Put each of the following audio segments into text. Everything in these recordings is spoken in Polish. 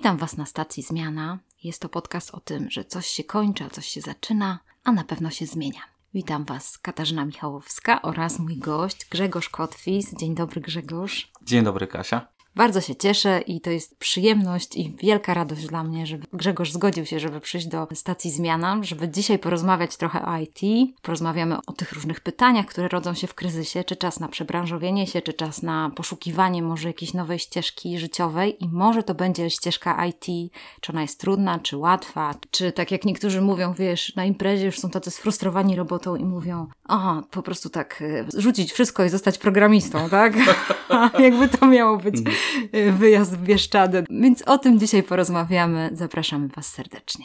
Witam Was na stacji Zmiana. Jest to podcast o tym, że coś się kończy, a coś się zaczyna, a na pewno się zmienia. Witam Was Katarzyna Michałowska oraz mój gość Grzegorz Kotwis. Dzień dobry Grzegorz. Dzień dobry Kasia. Bardzo się cieszę i to jest przyjemność i wielka radość dla mnie, że Grzegorz zgodził się, żeby przyjść do stacji Zmiana, żeby dzisiaj porozmawiać trochę o IT. Porozmawiamy o tych różnych pytaniach, które rodzą się w kryzysie, czy czas na przebranżowienie się, czy czas na poszukiwanie może jakiejś nowej ścieżki życiowej i może to będzie ścieżka IT, czy ona jest trudna, czy łatwa, czy tak jak niektórzy mówią, wiesz, na imprezie już są tacy sfrustrowani robotą i mówią, aha, po prostu tak y, rzucić wszystko i zostać programistą, tak? Jakby to miało być mhm. wyjazd w Bieszczady. Więc o tym dzisiaj porozmawiamy. Zapraszamy Was serdecznie.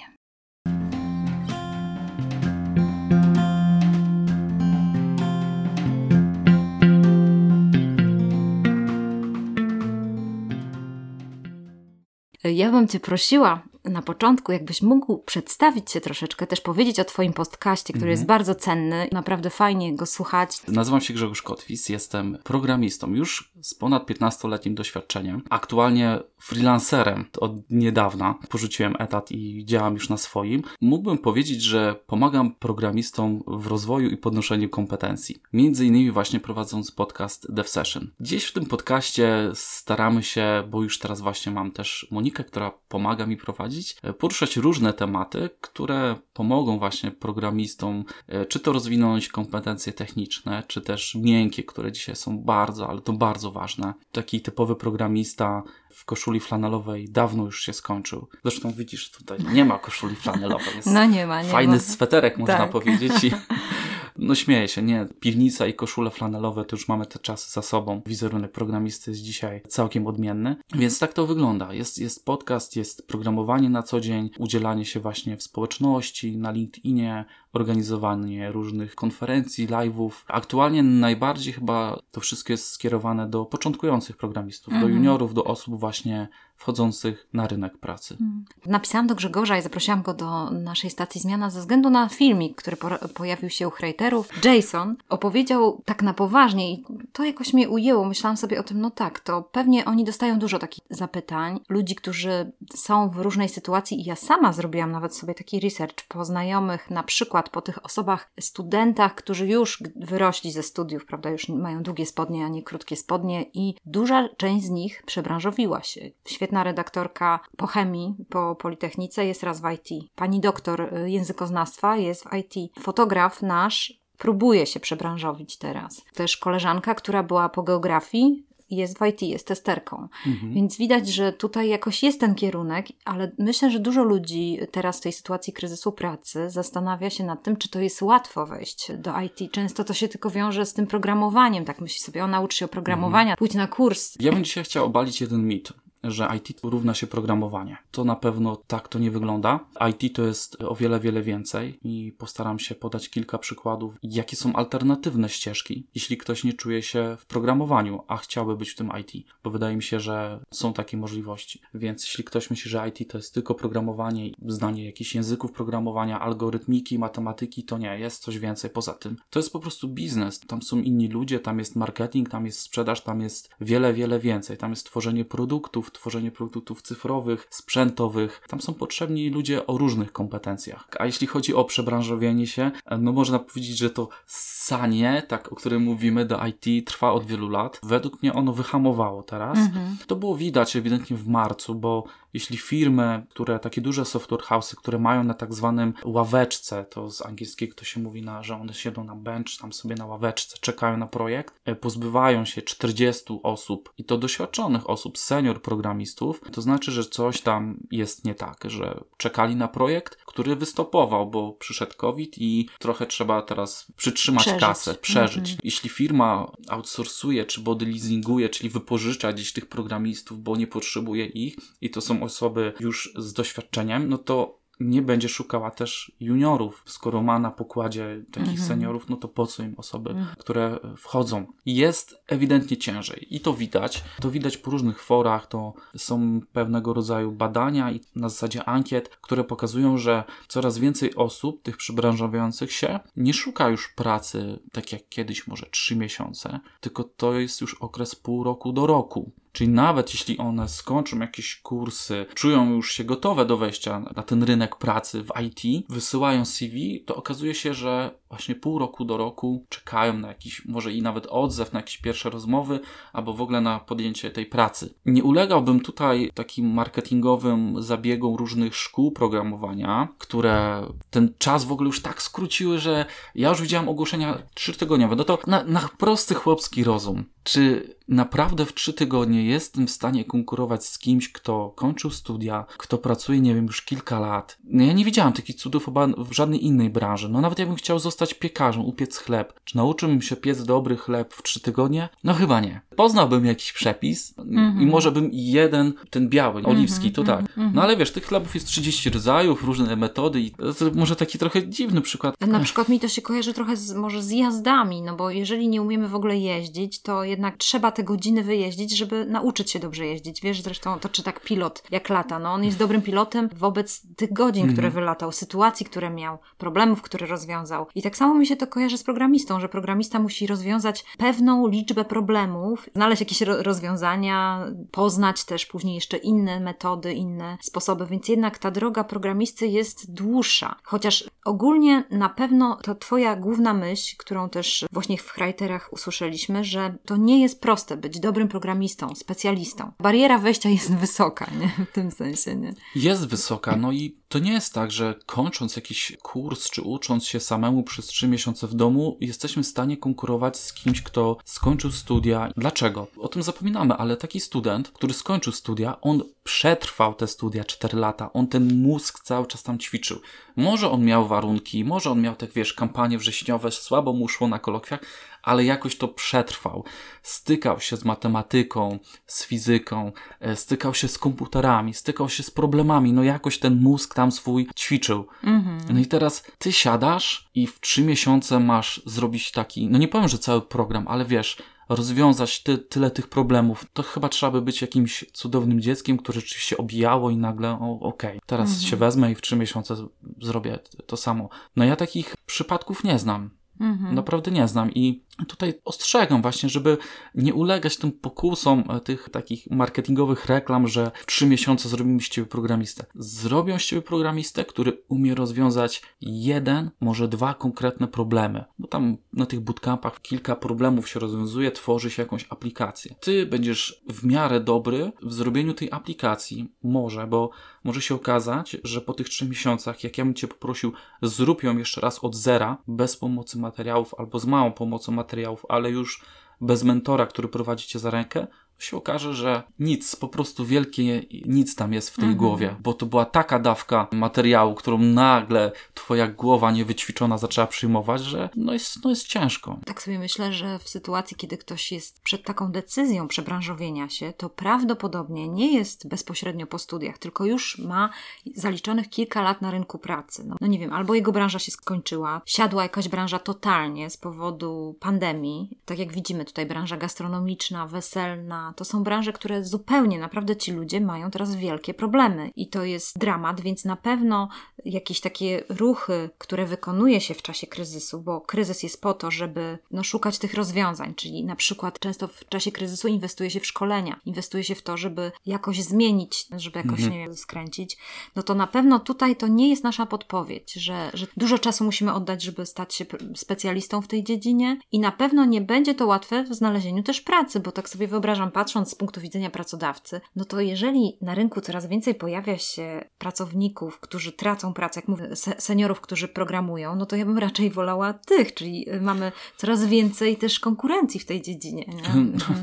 Ja bym Cię prosiła, na początku, jakbyś mógł przedstawić się troszeczkę, też powiedzieć o Twoim podcaście, który jest mhm. bardzo cenny, naprawdę fajnie go słuchać. Nazywam się Grzegorz Kotwis, jestem programistą już z ponad 15-letnim doświadczeniem. Aktualnie freelancerem od niedawna. Porzuciłem etat i działam już na swoim. Mógłbym powiedzieć, że pomagam programistom w rozwoju i podnoszeniu kompetencji. Między innymi właśnie prowadząc podcast Dev Session. Gdzieś w tym podcaście staramy się, bo już teraz właśnie mam też Monikę, która pomaga mi prowadzić prowadzić, e, poruszać różne tematy, które pomogą właśnie programistom, e, czy to rozwinąć kompetencje techniczne, czy też miękkie, które dzisiaj są bardzo, ale to bardzo ważne. Taki typowy programista w koszuli flanelowej dawno już się skończył. Zresztą widzisz, tutaj nie ma koszuli flanelowej. Jest no nie ma, nie Fajny ma. sweterek, można tak. powiedzieć. I No śmieję się, nie. Piwnica i koszule flanelowe to już mamy te czasy za sobą. Wizerunek programisty jest dzisiaj całkiem odmienny. Więc tak to wygląda. Jest, jest podcast, jest programowanie na co dzień, udzielanie się właśnie w społeczności, na LinkedInie, organizowanie różnych konferencji, live'ów. Aktualnie najbardziej chyba to wszystko jest skierowane do początkujących programistów, mhm. do juniorów, do osób właśnie wchodzących na rynek pracy. Mhm. Napisałam do Grzegorza i zaprosiłam go do naszej stacji Zmiana ze względu na filmik, który po pojawił się u haterów. Jason opowiedział tak na poważnie i to jakoś mnie ujęło. Myślałam sobie o tym, no tak, to pewnie oni dostają dużo takich zapytań. Ludzi, którzy są w różnej sytuacji i ja sama zrobiłam nawet sobie taki research po znajomych, na przykład po tych osobach, studentach, którzy już wyrośli ze studiów, prawda, już mają długie spodnie, a nie krótkie spodnie i duża część z nich przebranżowiła się. Świetna redaktorka po chemii, po Politechnice jest raz w IT. Pani doktor y, językoznawstwa jest w IT. Fotograf nasz próbuje się przebranżowić teraz. Też koleżanka, która była po geografii, jest w IT, jest testerką. Mhm. Więc widać, że tutaj jakoś jest ten kierunek, ale myślę, że dużo ludzi teraz w tej sytuacji kryzysu pracy zastanawia się nad tym, czy to jest łatwo wejść do IT. Często to się tylko wiąże z tym programowaniem. Tak myśli sobie, o naucz się oprogramowania, mhm. pójdź na kurs. Ja bym dzisiaj chciał obalić jeden mit że IT równa się programowanie. To na pewno tak to nie wygląda. IT to jest o wiele, wiele więcej i postaram się podać kilka przykładów, jakie są alternatywne ścieżki, jeśli ktoś nie czuje się w programowaniu, a chciałby być w tym IT, bo wydaje mi się, że są takie możliwości. Więc jeśli ktoś myśli, że IT to jest tylko programowanie, znanie jakichś języków programowania, algorytmiki, matematyki, to nie, jest coś więcej poza tym. To jest po prostu biznes. Tam są inni ludzie, tam jest marketing, tam jest sprzedaż, tam jest wiele, wiele więcej. Tam jest tworzenie produktów, tworzenie produktów cyfrowych, sprzętowych. Tam są potrzebni ludzie o różnych kompetencjach. A jeśli chodzi o przebranżowienie się, no można powiedzieć, że to sanie, tak, o którym mówimy do IT, trwa od wielu lat. Według mnie ono wyhamowało teraz. Mhm. To było widać ewidentnie w marcu, bo jeśli firmy, które takie duże software house'y, które mają na tak zwanym ławeczce, to z angielskiego to się mówi, na, że one siedzą na bench, tam sobie na ławeczce, czekają na projekt, e, pozbywają się 40 osób i to doświadczonych osób, senior programistów, to znaczy, że coś tam jest nie tak, że czekali na projekt, który wystopował, bo przyszedł COVID i trochę trzeba teraz przytrzymać przeżyć. kasę, przeżyć. Mhm. Jeśli firma outsourcuje, czy body leasinguje, czyli wypożycza gdzieś tych programistów, bo nie potrzebuje ich i to są osoby już z doświadczeniem, no to nie będzie szukała też juniorów. Skoro ma na pokładzie takich mhm. seniorów, no to po co im osoby, mhm. które wchodzą? Jest ewidentnie ciężej i to widać. To widać po różnych forach, to są pewnego rodzaju badania i na zasadzie ankiet, które pokazują, że coraz więcej osób, tych przybranżawiających się, nie szuka już pracy tak jak kiedyś, może trzy miesiące, tylko to jest już okres pół roku do roku Czyli nawet jeśli one skończą jakieś kursy, czują już się gotowe do wejścia na ten rynek pracy w IT, wysyłają CV, to okazuje się, że właśnie pół roku do roku czekają na jakiś, może i nawet odzew, na jakieś pierwsze rozmowy, albo w ogóle na podjęcie tej pracy. Nie ulegałbym tutaj takim marketingowym zabiegom różnych szkół programowania, które ten czas w ogóle już tak skróciły, że ja już widziałem ogłoszenia trzytygodniowe. No to na, na prosty chłopski rozum. Czy naprawdę w trzy tygodnie jestem w stanie konkurować z kimś, kto kończył studia, kto pracuje, nie wiem, już kilka lat? No ja nie widziałem takich cudów chyba w żadnej innej branży. No nawet jakbym chciał zostać piekarzem, upiec chleb. Czy nauczyłbym się piec dobry chleb w trzy tygodnie? No chyba nie. Poznałbym jakiś przepis mm -hmm. i może bym jeden, ten biały, mhm, oliwski, to tak. -hmm. No ale wiesz, tych chlebów jest 30 rodzajów, różne metody i to może taki trochę dziwny przykład. Na przykład mi to się kojarzy trochę z, może z jazdami, no bo jeżeli nie umiemy w ogóle jeździć, to jednak trzeba te godziny wyjeździć, żeby nauczyć się dobrze jeździć. Wiesz, zresztą to czy tak pilot, jak lata, no on jest dobrym pilotem wobec tych godzin, mm -hmm. które wylatał, sytuacji, które miał, problemów, które rozwiązał. I tak samo mi się to kojarzy z programistą, że programista musi rozwiązać pewną liczbę problemów, znaleźć jakieś rozwiązania, poznać też później jeszcze inne metody, inne sposoby, więc jednak ta droga programisty jest dłuższa. Chociaż ogólnie na pewno to Twoja główna myśl, którą też właśnie w Writerach usłyszeliśmy, że to nie jest proste być dobrym programistą, specjalistą. Bariera wejścia jest wysoka, nie? W tym sensie, nie? Jest wysoka, no i to nie jest tak, że kończąc jakiś kurs czy ucząc się samemu przez trzy miesiące w domu, jesteśmy w stanie konkurować z kimś, kto skończył studia. Dlaczego? O tym zapominamy, ale taki student, który skończył studia, on przetrwał te studia 4 lata, on ten mózg cały czas tam ćwiczył. Może on miał warunki, może on miał tak, wiesz, kampanie wrześniowe, słabo mu szło na kolokwiach, ale jakoś to przetrwał. Stykał się z matematyką, z fizyką, e, stykał się z komputerami, stykał się z problemami, no jakoś ten mózg tam swój ćwiczył. Mm-hmm. No i teraz ty siadasz i w trzy miesiące masz zrobić taki, no nie powiem, że cały program, ale wiesz, rozwiązać ty, tyle tych problemów, to chyba trzeba by być jakimś cudownym dzieckiem, które rzeczywiście obijało i nagle, okej, okay, teraz mhm. się wezmę i w trzy miesiące zrobię to samo. No ja takich przypadków nie znam. Mhm. Naprawdę nie znam i tutaj ostrzegam właśnie, żeby nie ulegać tym pokusom e, tych takich marketingowych reklam, że w trzy miesiące zrobimy z ciebie programistę. Zrobią z ciebie programistę, który umie rozwiązać jeden, może dwa konkretne problemy. Bo tam na tych bootcampach kilka problemów się rozwiązuje, tworzy się jakąś aplikację. Ty będziesz w miarę dobry w zrobieniu tej aplikacji, może, bo może się okazać, że po tych trzech miesiącach, jak ja bym cię poprosił, zrób ją jeszcze raz od zera, bez pomocy materiałów albo z małą pomocą materiałów, ale już bez mentora, który prowadzi cię za rękę, się okaże, że nic, po prostu wielkie nic tam jest w tej mhm. głowie, bo to była taka dawka materiału, którą nagle twoja głowa niewyćwiczona zaczęła przyjmować, że no jest, no jest ciężko. Tak sobie myślę, że w sytuacji, kiedy ktoś jest przed taką decyzją przebranżowienia się, to prawdopodobnie nie jest bezpośrednio po studiach, tylko już ma zaliczonych kilka lat na rynku pracy. No, no nie wiem, albo jego branża się skończyła, siadła jakaś branża totalnie z powodu pandemii, tak jak widzimy tutaj branża gastronomiczna, weselna, to są branże, które zupełnie naprawdę ci ludzie mają teraz wielkie problemy. I to jest dramat, więc na pewno jakieś takie ruchy, które wykonuje się w czasie kryzysu, bo kryzys jest po to, żeby no, szukać tych rozwiązań, czyli na przykład często w czasie kryzysu inwestuje się w szkolenia, inwestuje się w to, żeby jakoś zmienić, żeby jakoś, mhm. nie wiem, skręcić, no to na pewno tutaj to nie jest nasza podpowiedź, że, że dużo czasu musimy oddać, żeby stać się specjalistą w tej dziedzinie. I na pewno nie będzie to łatwe w znalezieniu też pracy, bo tak sobie wyobrażam, patrząc z punktu widzenia pracodawcy, no to jeżeli na rynku coraz więcej pojawia się pracowników, którzy tracą pracę, jak mówię, seniorów, którzy programują, no to ja bym raczej wolała tych, czyli mamy coraz więcej też konkurencji w tej dziedzinie.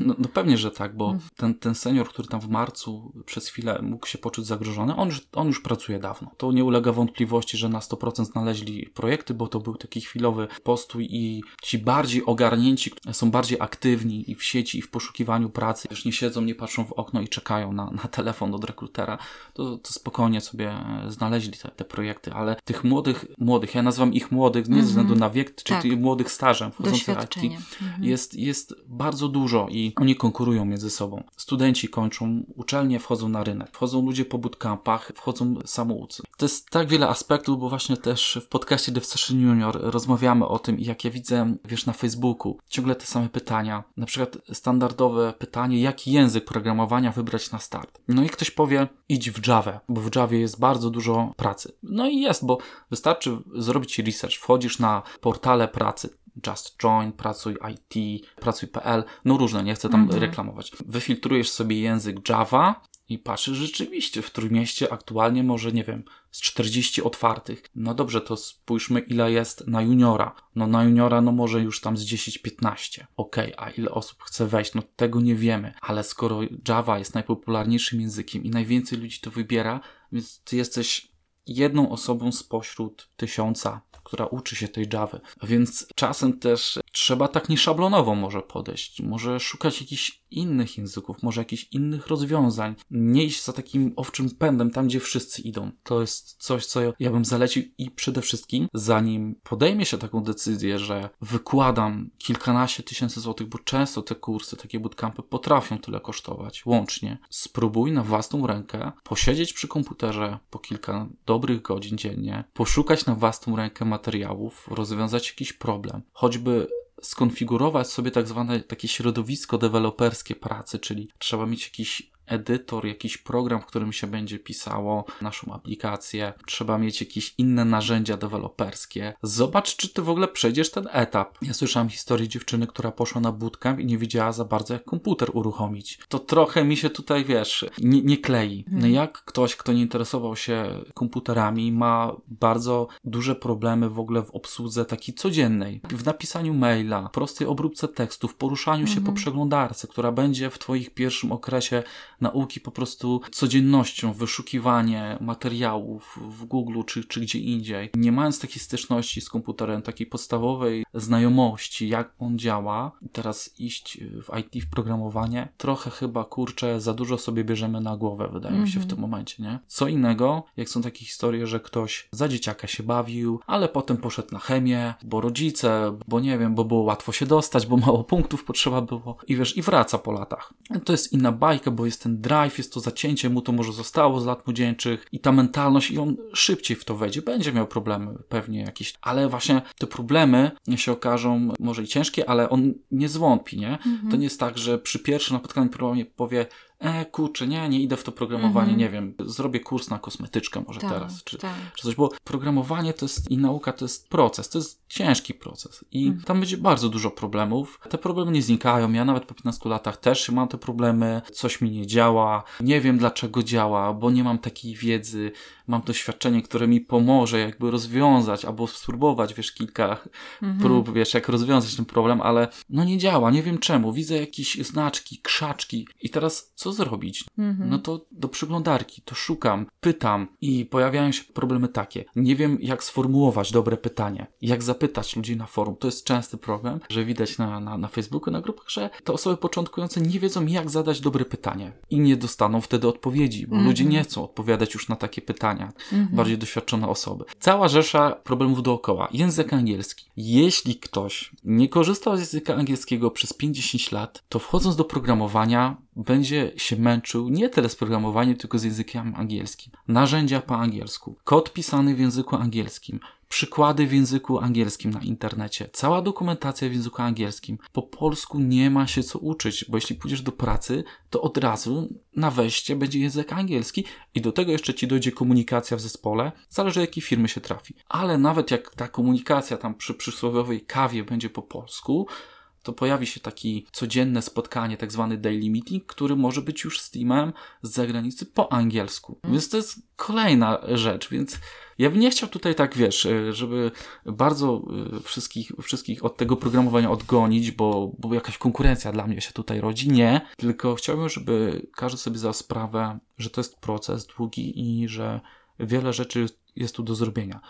No, no, pewnie, że tak, bo mhm. ten, ten senior, który tam w marcu przez chwilę mógł się poczuć zagrożony, on już, on już pracuje dawno. To nie ulega wątpliwości, że na 100% znaleźli projekty, bo to był taki chwilowy postój i ci bardziej ogarnięci są bardziej aktywni i w sieci, i w poszukiwaniu pracy, pracy, już nie siedzą, nie patrzą w okno i czekają na, na telefon od rekrutera, to, to spokojnie sobie e, znaleźli te, te projekty, ale tych młodych, młodych, ja nazywam ich młodych nie ze względu na wiek, czy tak. tych młodych stażem wchodzących IT, mhm. jest, jest bardzo dużo i oni konkurują między sobą. Studenci kończą uczelnie, wchodzą na rynek, wchodzą ludzie po bootcampach, wchodzą samoucy. To jest tak wiele aspektów, bo właśnie też w podcaście Dev Session Junior rozmawiamy o tym i jak ja widzę, wiesz, na Facebooku, ciągle te same pytania. Na przykład standardowe pytanie pytanie, jaki język programowania wybrać na start. No i ktoś powie, idź w Java, bo w Javie jest bardzo dużo pracy. No i jest, bo wystarczy zrobić research, wchodzisz na portale pracy, Just Join, Pracuj IT, Pracuj.pl, no różne, nie chcę tam mhm. reklamować. Wyfiltrujesz sobie język Java i patrzysz rzeczywiście, w Trójmieście aktualnie może, nie wiem, z 40 otwartych. No dobrze, to spójrzmy ile jest na juniora. No na juniora no może już tam z 10-15. Okej, okay, a ile osób chce wejść? No tego nie wiemy. Ale skoro Java jest najpopularniejszym językiem i najwięcej ludzi to wybiera, więc ty jesteś jedną osobą spośród tysiąca która uczy się tej Java. Więc czasem też trzeba tak nieszablonowo może podejść, może szukać jakichś innych języków, może jakichś innych rozwiązań, nie iść za takim owczym pędem tam, gdzie wszyscy idą. To jest coś, co ja bym zalecił i przede wszystkim, zanim podejmie się taką decyzję, że wykładam kilkanaście tysięcy złotych, bo często te kursy, takie bootcampy potrafią tyle kosztować łącznie, spróbuj na własną rękę posiedzieć przy komputerze po kilka dobrych godzin dziennie, poszukać na własną rękę materiałów, rozwiązać jakiś problem, choćby skonfigurować sobie tak zwane takie środowisko deweloperskie pracy, czyli trzeba mieć jakiś edytor, jakiś program, w którym się będzie pisało naszą aplikację. Trzeba mieć jakieś inne narzędzia deweloperskie. Zobacz, czy ty w ogóle przejdziesz ten etap. Ja słyszałem historię dziewczyny, która poszła na bootcamp i nie wiedziała za bardzo, jak komputer uruchomić. To trochę mi się tutaj, wiesz, nie, nie klei. No hmm. jak ktoś, kto nie interesował się komputerami, ma bardzo duże problemy w ogóle w obsłudze takiej codziennej. W napisaniu maila, prostej obróbce tekstów, poruszaniu się po mhm. przeglądarce, która będzie w twoich pierwszym okresie nauki po prostu codziennością, wyszukiwanie materiałów w Google czy, czy gdzie indziej. Nie mając takiej styczności z komputerem, takiej podstawowej znajomości, jak on działa, teraz iść w IT, w programowanie, trochę chyba kurczę, za dużo sobie bierzemy na głowę, wydaje mi się w mhm. tym momencie, nie? Co innego, jak są takie historie, że ktoś za dzieciaka się bawił, ale potem poszedł na chemię, bo rodzice, bo nie wiem, bo było łatwo się dostać, bo mało punktów potrzeba było i wiesz, i wraca po latach. To jest inna bajka, bo jest ten drive, jest to zacięcie, mu to może zostało z lat młodzieńczych i ta mentalność i on szybciej w to wejdzie. Będzie miał problemy pewnie jakieś, ale właśnie te problemy się okażą może i ciężkie, ale on nie zwątpi, nie? Mhm. To nie jest tak, że przy pierwszym napotkaniu problemie powie e, kurczę, nie, nie idę w to programowanie, -hmm. nie wiem, zrobię kurs na kosmetyczkę może tak, teraz, czy, tak. czy coś, bo programowanie to jest i nauka to jest proces, to jest ciężki proces i mm. tam będzie bardzo dużo problemów. Te problemy nie znikają, ja nawet po 15 latach też mam te problemy, coś mi nie działa, nie wiem dlaczego działa, bo nie mam takiej wiedzy, mam doświadczenie, które mi pomoże jakby rozwiązać albo spróbować, wiesz, kilka -hmm. prób, wiesz, jak rozwiązać ten problem, ale no nie działa, nie wiem czemu, widzę jakieś znaczki, krzaczki i teraz co zrobić? Mhm. No to do przeglądarki, to szukam, pytam i pojawiają się problemy takie. Nie wiem, jak sformułować dobre pytanie, jak zapytać ludzi na forum. To jest częsty problem, że widać na, na, na Facebooku, na grupach, że te osoby początkujące nie wiedzą, jak zadać dobre pytanie i nie dostaną wtedy odpowiedzi, bo mhm. ludzie nie chcą odpowiadać już na takie pytania, mhm. bardziej doświadczone osoby. Cała rzesza problemów dookoła. Język angielski. Jeśli ktoś nie korzystał z języka angielskiego przez 50 lat, to wchodząc do programowania, będzie się męczył nie tyle z programowaniem, tylko z językiem angielskim. Narzędzia po angielsku, kod pisany w języku angielskim, przykłady w języku angielskim na internecie, cała dokumentacja w języku angielskim. Po polsku nie ma się co uczyć, bo jeśli pójdziesz do pracy, to od razu na wejście będzie język angielski i do tego jeszcze ci dojdzie komunikacja w zespole, zależy jakiej firmy się trafi. Ale nawet jak ta komunikacja tam przy przysłowiowej kawie będzie po polsku, to pojawi się taki codzienne spotkanie, tak zwany daily meeting, który może być już z teamem z zagranicy po angielsku. Mm. Więc to jest kolejna rzecz, więc ja bym nie chciał tutaj tak, wiesz, e, żeby bardzo e, wszystkich, wszystkich od tego programowania odgonić, bo, bo jakaś konkurencja dla mnie się tutaj rodzi. Nie, tylko chciałbym, żeby każdy sobie zdał sprawę, że to jest proces długi i że wiele rzeczy jest tu do zrobienia.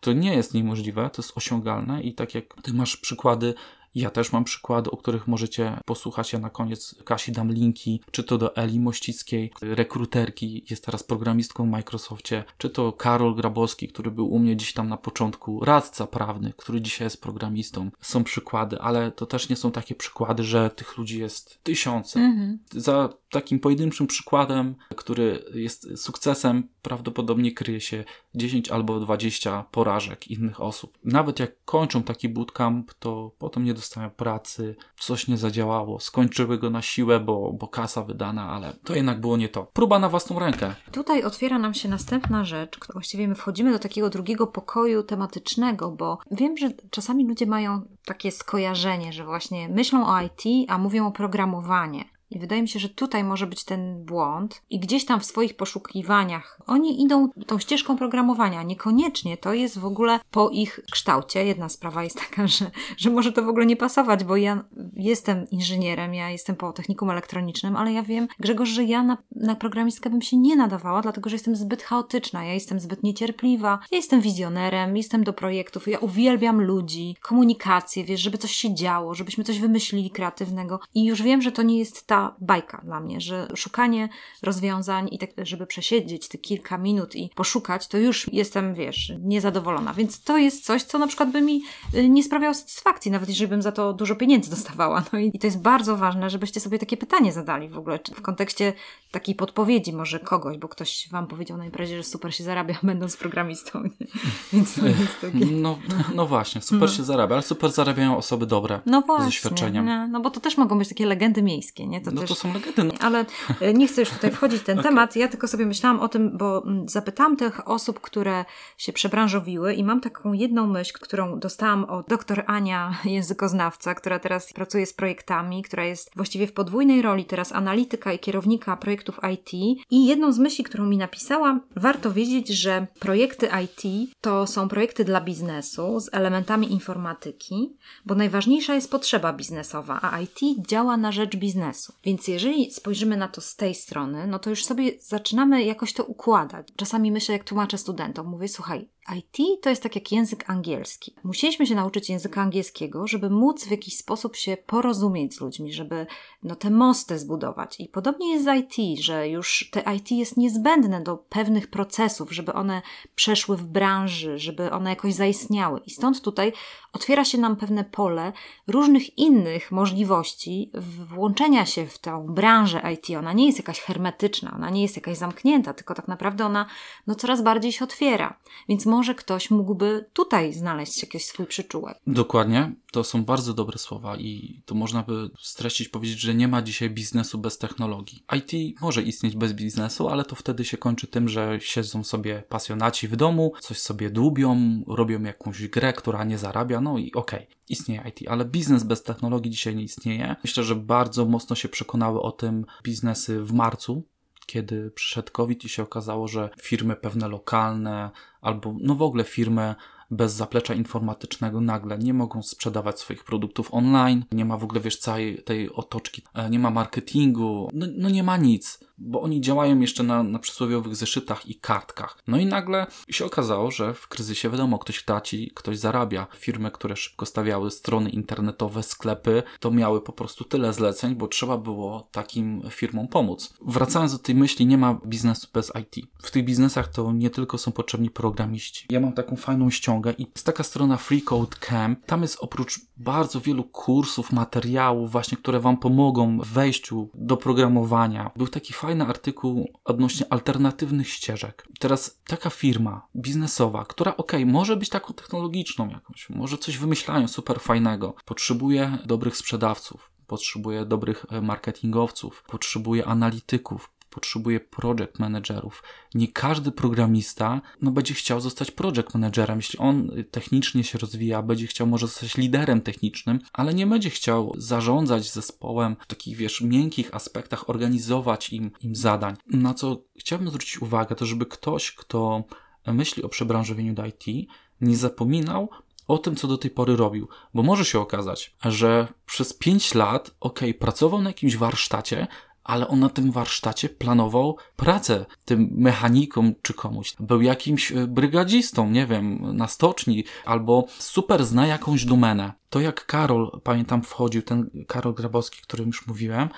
To nie jest niemożliwe, to jest osiągalne i tak jak ty masz przykłady ja też mam przykłady, o których możecie posłuchać. Ja na koniec Kasi dam linki, czy to do Eli Mościckiej, rekruterki, jest teraz programistką w Microsoftie, czy to Karol Grabowski, który był u mnie gdzieś tam na początku, radca prawny, który dzisiaj jest programistą. Są przykłady, ale to też nie są takie przykłady, że tych ludzi jest tysiące. Mhm. Za takim pojedynczym przykładem, który jest sukcesem, prawdopodobnie kryje się 10 albo 20 porażek innych osób. Nawet jak kończą taki bootcamp, to potem nie dostają pracy, coś nie zadziałało, skończyły go na siłę, bo, bo kasa wydana, ale to jednak było nie to. Próba na własną rękę. Tutaj otwiera nam się następna rzecz. Właściwie my wchodzimy do takiego drugiego pokoju tematycznego, bo wiem, że czasami ludzie mają takie skojarzenie, że właśnie myślą o IT, a mówią o programowanie. I wydaje mi się, że tutaj może być ten błąd, i gdzieś tam w swoich poszukiwaniach oni idą tą ścieżką programowania. Niekoniecznie to jest w ogóle po ich kształcie. Jedna sprawa jest taka, że, że może to w ogóle nie pasować, bo ja jestem inżynierem, ja jestem po technikum elektronicznym, ale ja wiem, Grzegorz, że ja na, na programistkę bym się nie nadawała, dlatego że jestem zbyt chaotyczna, ja jestem zbyt niecierpliwa, ja jestem wizjonerem, jestem do projektów, ja uwielbiam ludzi, komunikację, wiesz, żeby coś się działo, żebyśmy coś wymyślili kreatywnego. I już wiem, że to nie jest ta bajka dla mnie, że szukanie rozwiązań i tak, żeby przesiedzieć te kilka minut i poszukać, to już jestem, wiesz, niezadowolona. Więc to jest coś, co na przykład by mi y, nie sprawiało satysfakcji, nawet jeżeli bym za to dużo pieniędzy dostawała. No i to jest bardzo ważne, żebyście sobie takie pytanie zadali w ogóle, w kontekście takiej podpowiedzi może kogoś, bo ktoś wam powiedział na imprezie, że super się zarabia będąc programistą. Nie? Więc to jest takie... No, no właśnie, super no. się zarabia, ale super zarabiają osoby dobre. No właśnie. Z doświadczeniem. No, no bo to też mogą być takie legendy miejskie, nie? To no też... to są legendy. No. Ale e, nie chcę już tutaj wchodzić w ten okay. temat. Ja tylko sobie myślałam o tym, bo mm, zapytałam tych osób, które się przebranżowiły i mam taką jedną myśl, którą dostałam od doktor Ania, językoznawca, która teraz pracuje z projektami, która jest właściwie w podwójnej roli teraz analityka i kierownika projektów IT. I jedną z myśli, którą mi napisała, warto wiedzieć, że projekty IT to są projekty dla biznesu z elementami informatyki, bo najważniejsza jest potrzeba biznesowa, a IT działa na rzecz biznesu. Więc jeżeli spojrzymy na to z tej strony, no to już sobie zaczynamy jakoś to układać. Czasami myślę, jak tłumaczę studentom, mówię, słuchaj, IT to jest tak jak język angielski. Musieliśmy się nauczyć języka angielskiego, żeby móc w jakiś sposób się porozumieć z ludźmi, żeby no, te mosty zbudować. I podobnie jest z IT, że już te IT jest niezbędne do pewnych procesów, żeby one przeszły w branży, żeby one jakoś zaistniały. I stąd tutaj otwiera się nam pewne pole różnych innych możliwości włączenia się w tę branżę IT. Ona nie jest jakaś hermetyczna, ona nie jest jakaś zamknięta, tylko tak naprawdę ona no, coraz bardziej się otwiera. Więc może ktoś mógłby tutaj znaleźć jakiś swój przyczółek. Dokładnie. To są bardzo dobre słowa i to można by streścić, powiedzieć, że nie ma dzisiaj biznesu bez technologii. IT może istnieć bez biznesu, ale to wtedy się kończy tym, że siedzą sobie pasjonaci w domu, coś sobie dłubią, robią jakąś grę, która nie zarabia, no i okej, okay, istnieje IT, ale biznes bez technologii dzisiaj nie istnieje. Myślę, że bardzo mocno się przekonały o tym biznesy w marcu, kiedy przyszedł COVID i się okazało, że firmy pewne lokalne albo no w ogóle firmy bez zaplecza informatycznego nagle nie mogą sprzedawać swoich produktów online, nie ma w ogóle, wiesz, całej tej otoczki, e, nie ma marketingu, no, no nie ma nic bo oni działają jeszcze na, na przysłowiowych zeszytach i kartkach. No i nagle się okazało, że w kryzysie wiadomo, ktoś traci, ktoś zarabia. Firmy, które szybko stawiały strony internetowe, sklepy, to miały po prostu tyle zleceń, bo trzeba było takim firmom pomóc. Wracając do tej myśli, nie ma biznesu bez IT. W tych biznesach to nie tylko są potrzebni programiści. Ja mam taką fajną ściągę i jest taka strona Free Code Camp. Tam jest oprócz bardzo wielu kursów, materiałów właśnie, które Wam pomogą w wejściu do programowania. Był taki fajny artykuł odnośnie alternatywnych ścieżek. Teraz taka firma biznesowa, która ok, może być taką technologiczną jakąś, może coś wymyślają super fajnego, potrzebuje dobrych sprzedawców, potrzebuje dobrych e, marketingowców, potrzebuje analityków, potrzebuje project managerów. Nie każdy programista no, będzie chciał zostać project managerem. Jeśli on technicznie się rozwija, będzie chciał może zostać liderem technicznym, ale nie będzie chciał zarządzać zespołem w takich, wiesz, miękkich aspektach, organizować im, im zadań. Na co chciałbym zwrócić uwagę, to żeby ktoś, kto myśli o przebranżowieniu do IT, nie zapominał o tym, co do tej pory robił, bo może się okazać, że przez 5 lat, ok, pracował na jakimś warsztacie, ale on na tym warsztacie planował pracę tym mechanikom czy komuś. Był jakimś e, brygadzistą, nie wiem, na stoczni, albo super zna jakąś domenę. To jak Karol, pamiętam, wchodził, ten Karol Grabowski, o którym już mówiłem,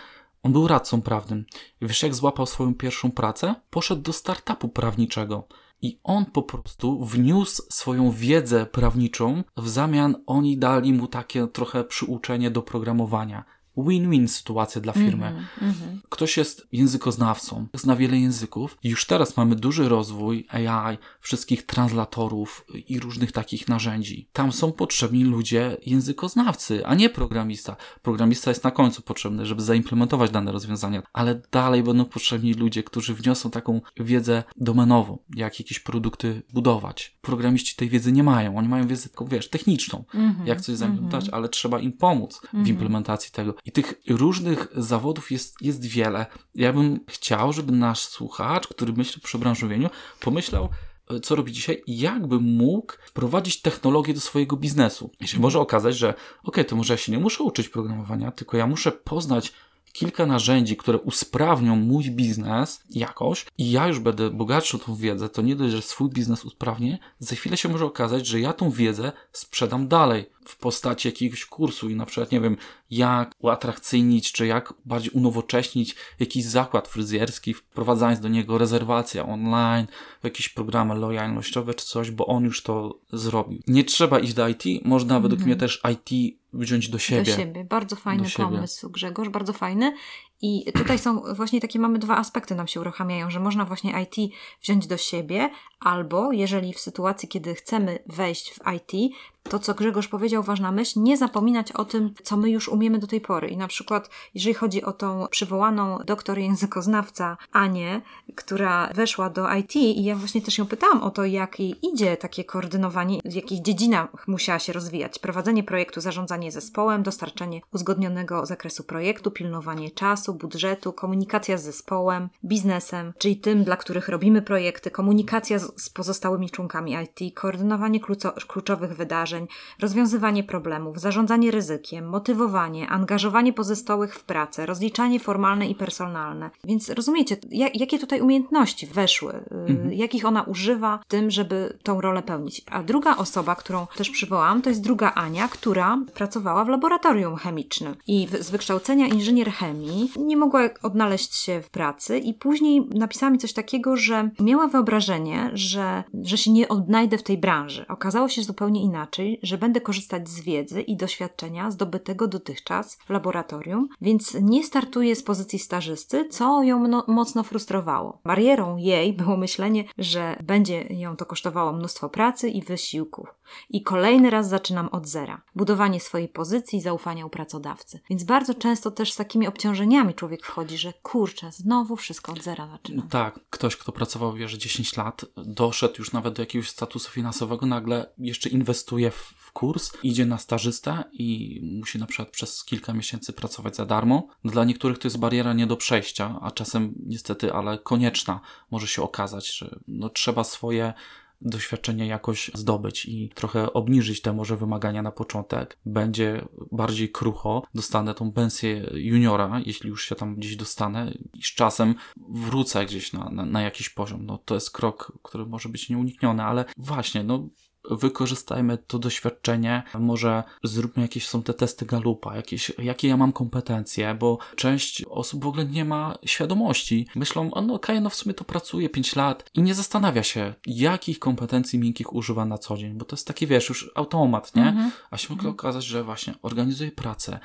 on był radcą prawnym. Wiesz, jak złapał swoją pierwszą pracę? Poszedł do startupu prawniczego. I on po prostu wniósł swoją wiedzę prawniczą, w zamian oni dali mu takie trochę przyuczenie do programowania win-win sytuacja dla firmy. Mhm, mhm. Ktoś jest językoznawcą, zna wiele języków. Już teraz mamy duży rozwój AI, wszystkich translatorów i różnych takich narzędzi. Tam są potrzebni ludzie językoznawcy, a nie programista. Programista jest na końcu potrzebny, żeby zaimplementować dane rozwiązania, ale dalej będą potrzebni ludzie, którzy wniosą taką wiedzę domenową, jak jakieś produkty budować. Programiści tej wiedzy nie mają. Oni mają wiedzę tylko, wiesz, techniczną, Mhm, jak coś zaimplementować, mhm. ale trzeba im pomóc w Mhm. implementacji tego. I tych różnych zawodów jest, jest wiele. Ja bym chciał, żeby nasz słuchacz, który myśli o przebranżowieniu, pomyślał, e, co robi dzisiaj i jakby mógł wprowadzić technologię do swojego biznesu. I się może okazać, że ok, to może ja się nie muszę uczyć programowania, tylko ja muszę poznać kilka narzędzi, które usprawnią mój biznes jakoś i ja już będę bogatszy o tą wiedzę, to nie dość, że swój biznes usprawnię, za chwilę się może okazać, że ja tą wiedzę sprzedam dalej w postaci jakiegoś kursu i na przykład, nie wiem, jak uatrakcyjnić, czy jak bardziej unowocześnić jakiś zakład fryzjerski, wprowadzając do niego rezerwację online, jakieś programy lojalnościowe czy coś, bo on już to zrobił. Nie trzeba iść do IT, można według Mhm. mnie też IT wziąć do siebie. Do siebie. Bardzo fajny Do siebie. pomysł, Grzegorz, bardzo fajny. I tutaj są właśnie takie, mamy dwa aspekty nam się uruchamiają, że można właśnie IT wziąć do siebie, albo jeżeli w sytuacji, kiedy chcemy wejść w IT, to co Grzegorz powiedział, ważna myśl, nie zapominać o tym, co my już umiemy do tej pory. I na przykład, jeżeli chodzi o tą przywołaną doktor językoznawca Anię, która weszła do IT i ja właśnie też ją pytałam o to, jak jej idzie takie koordynowanie, w jakich dziedzinach musiała się rozwijać. Prowadzenie projektu, zarządzanie zespołem, dostarczanie uzgodnionego zakresu projektu, pilnowanie czasu, budżetu, komunikacja z zespołem, biznesem, czyli tym, dla których robimy projekty, komunikacja z, pozostałymi członkami IT, koordynowanie kluczowych wydarzeń, rozwiązywanie problemów, zarządzanie ryzykiem, motywowanie, angażowanie pozostałych w pracę, rozliczanie formalne i personalne. Więc rozumiecie, ja, jakie tutaj umiejętności weszły, y, Mhm. jakich ona używa w tym, żeby tą rolę pełnić. A druga osoba, którą też przywołałam, to jest druga Ania, która pracowała w laboratorium chemicznym i z wykształcenia inżynier chemii nie mogła odnaleźć się w pracy i później napisała mi coś takiego, że miała wyobrażenie, że, że się nie odnajdę w tej branży. Okazało się zupełnie inaczej, że będę korzystać z wiedzy i doświadczenia zdobytego dotychczas w laboratorium, więc nie startuję z pozycji stażysty, co ją mocno frustrowało. Barierą jej było myślenie, że będzie ją to kosztowało mnóstwo pracy i wysiłków. I kolejny raz zaczynam od zera. Budowanie swojej pozycji zaufania u pracodawcy. Więc bardzo często też z takimi obciążeniami człowiek wchodzi, że kurczę, znowu wszystko od zera zaczynam. Tak, ktoś, kto pracował w wieży 10 lat, doszedł już nawet do jakiegoś statusu finansowego, nagle jeszcze inwestuje w, w kurs, idzie na stażystę i musi na przykład przez kilka miesięcy pracować za darmo. Dla niektórych to jest bariera nie do przejścia, a czasem niestety, ale konieczna może się okazać, że no, trzeba swoje doświadczenie jakoś zdobyć i trochę obniżyć te może wymagania na początek. Będzie bardziej krucho, dostanę tą pensję juniora, jeśli już się tam gdzieś dostanę i z czasem wrócę gdzieś na, na, na jakiś poziom. No to jest krok, który może być nieunikniony, ale właśnie, no wykorzystajmy to doświadczenie, może zróbmy jakieś są te testy Galupa, jakieś, jakie ja mam kompetencje, bo część osób w ogóle nie ma świadomości. Myślą, no okej, no w sumie to pracuje 5 lat i nie zastanawia się, jakich kompetencji miękkich używa na co dzień, bo to jest taki, wiesz, już automat, nie? Mhm. A się mogło okazać, że właśnie organizuje pracę,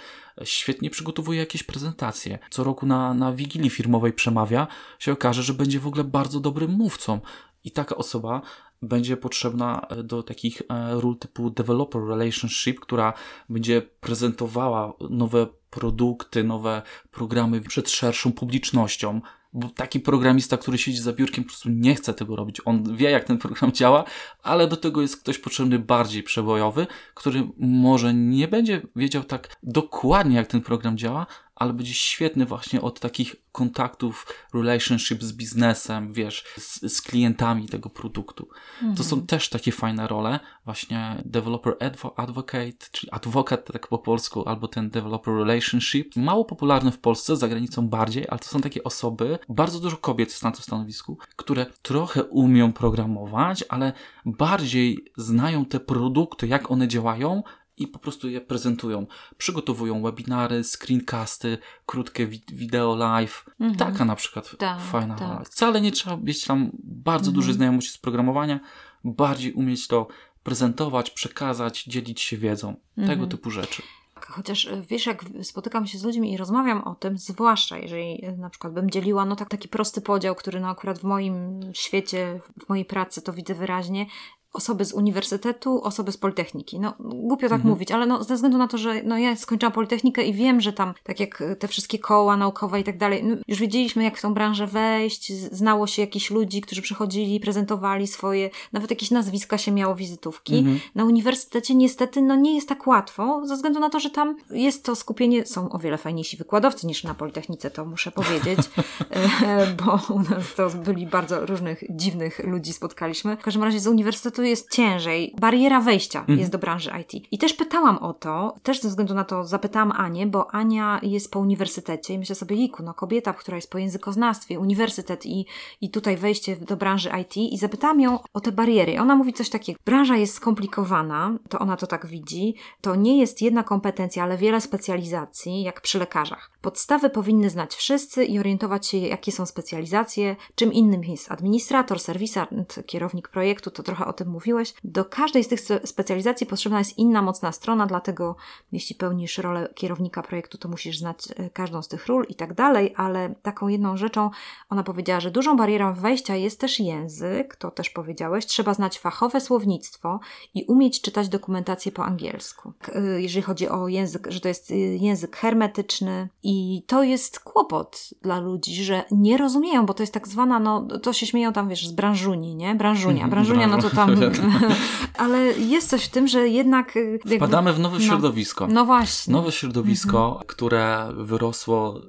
świetnie przygotowuje jakieś prezentacje, co roku na, na wigilii firmowej przemawia, się okaże, że będzie w ogóle bardzo dobrym mówcą. I taka osoba będzie potrzebna e, do takich e, ról typu developer relationship, która będzie prezentowała nowe produkty, nowe programy przed szerszą publicznością. Bo taki programista, który siedzi za biurkiem, po prostu nie chce tego robić. On wie, jak ten program działa, ale do tego jest ktoś potrzebny bardziej przebojowy, który może nie będzie wiedział tak dokładnie, jak ten program działa, ale będzie świetny właśnie od takich kontaktów, relationship z biznesem, wiesz, z, z klientami tego produktu. To są też takie fajne role, właśnie developer advo- advocate, czyli adwokat tak po polsku, albo ten developer relationship. Mało popularne w Polsce, za granicą bardziej, ale to są takie osoby, bardzo dużo kobiet jest na tym stanowisku, które trochę umią programować, ale bardziej znają te produkty, jak one działają, i po prostu je prezentują. Przygotowują webinary, screencasty, krótkie wi- wideo live. Mhm. Taka na przykład Tak, fajna tak. rola. Wcale nie trzeba mieć tam bardzo Mhm. dużej znajomości z programowania, bardziej umieć to prezentować, przekazać, dzielić się wiedzą. Tego Mhm. typu rzeczy. chociaż e, wiesz, jak spotykam się z ludźmi i rozmawiam o tym, zwłaszcza jeżeli e, na przykład bym dzieliła, no tak taki prosty podział, który no akurat w moim świecie, w mojej pracy to widzę wyraźnie, osoby z uniwersytetu, osoby z Politechniki. No, głupio tak mhm. mówić, ale no, ze względu na to, że no, ja skończyłam Politechnikę i wiem, że tam, tak jak te wszystkie koła naukowe i tak dalej, no, już wiedzieliśmy, jak w tą branżę wejść, znało się jakichś ludzi, którzy przychodzili, prezentowali swoje, nawet jakieś nazwiska się miało, wizytówki. Mhm. Na uniwersytecie niestety, no, nie jest tak łatwo, ze względu na to, że tam jest to skupienie, są o wiele fajniejsi wykładowcy niż na Politechnice, to muszę powiedzieć, e, bo u nas to byli bardzo różnych dziwnych ludzi spotkaliśmy. W każdym razie z uniwersytetu prostu jest ciężej. Bariera wejścia mhm. jest do branży IT. I też pytałam o to, też ze względu na to zapytałam Anię, bo Ania jest po uniwersytecie i myślę sobie, Jiku, no kobieta, która jest po językoznawstwie, uniwersytet i, i tutaj wejście do branży IT i zapytałam ją o te bariery. Ona mówi coś takiego, branża jest skomplikowana, to ona to tak widzi, to nie jest jedna kompetencja, ale wiele specjalizacji, jak przy lekarzach. Podstawy powinny znać wszyscy i orientować się, jakie są specjalizacje, czym innym jest administrator, serwisant, kierownik projektu, to trochę o tym mówiłeś. Do każdej z tych specjalizacji potrzebna jest inna mocna strona, dlatego jeśli pełnisz rolę kierownika projektu, to musisz znać e, każdą z tych ról i tak dalej, ale taką jedną rzeczą ona powiedziała, że dużą barierą wejścia jest też język, to też powiedziałeś, trzeba znać fachowe słownictwo i umieć czytać dokumentację po angielsku. E, jeżeli chodzi o język, że to jest e, język hermetyczny i to jest kłopot dla ludzi, że nie rozumieją, bo to jest tak zwana, no to się śmieją tam, wiesz, z branżuni, nie? Branżunia. Mhm, branżunia, no to tam Ale jest coś w tym, że jednak... Y, jakby, Wpadamy w nowe no, środowisko. No właśnie. Nowe środowisko, mhm. które wyrosło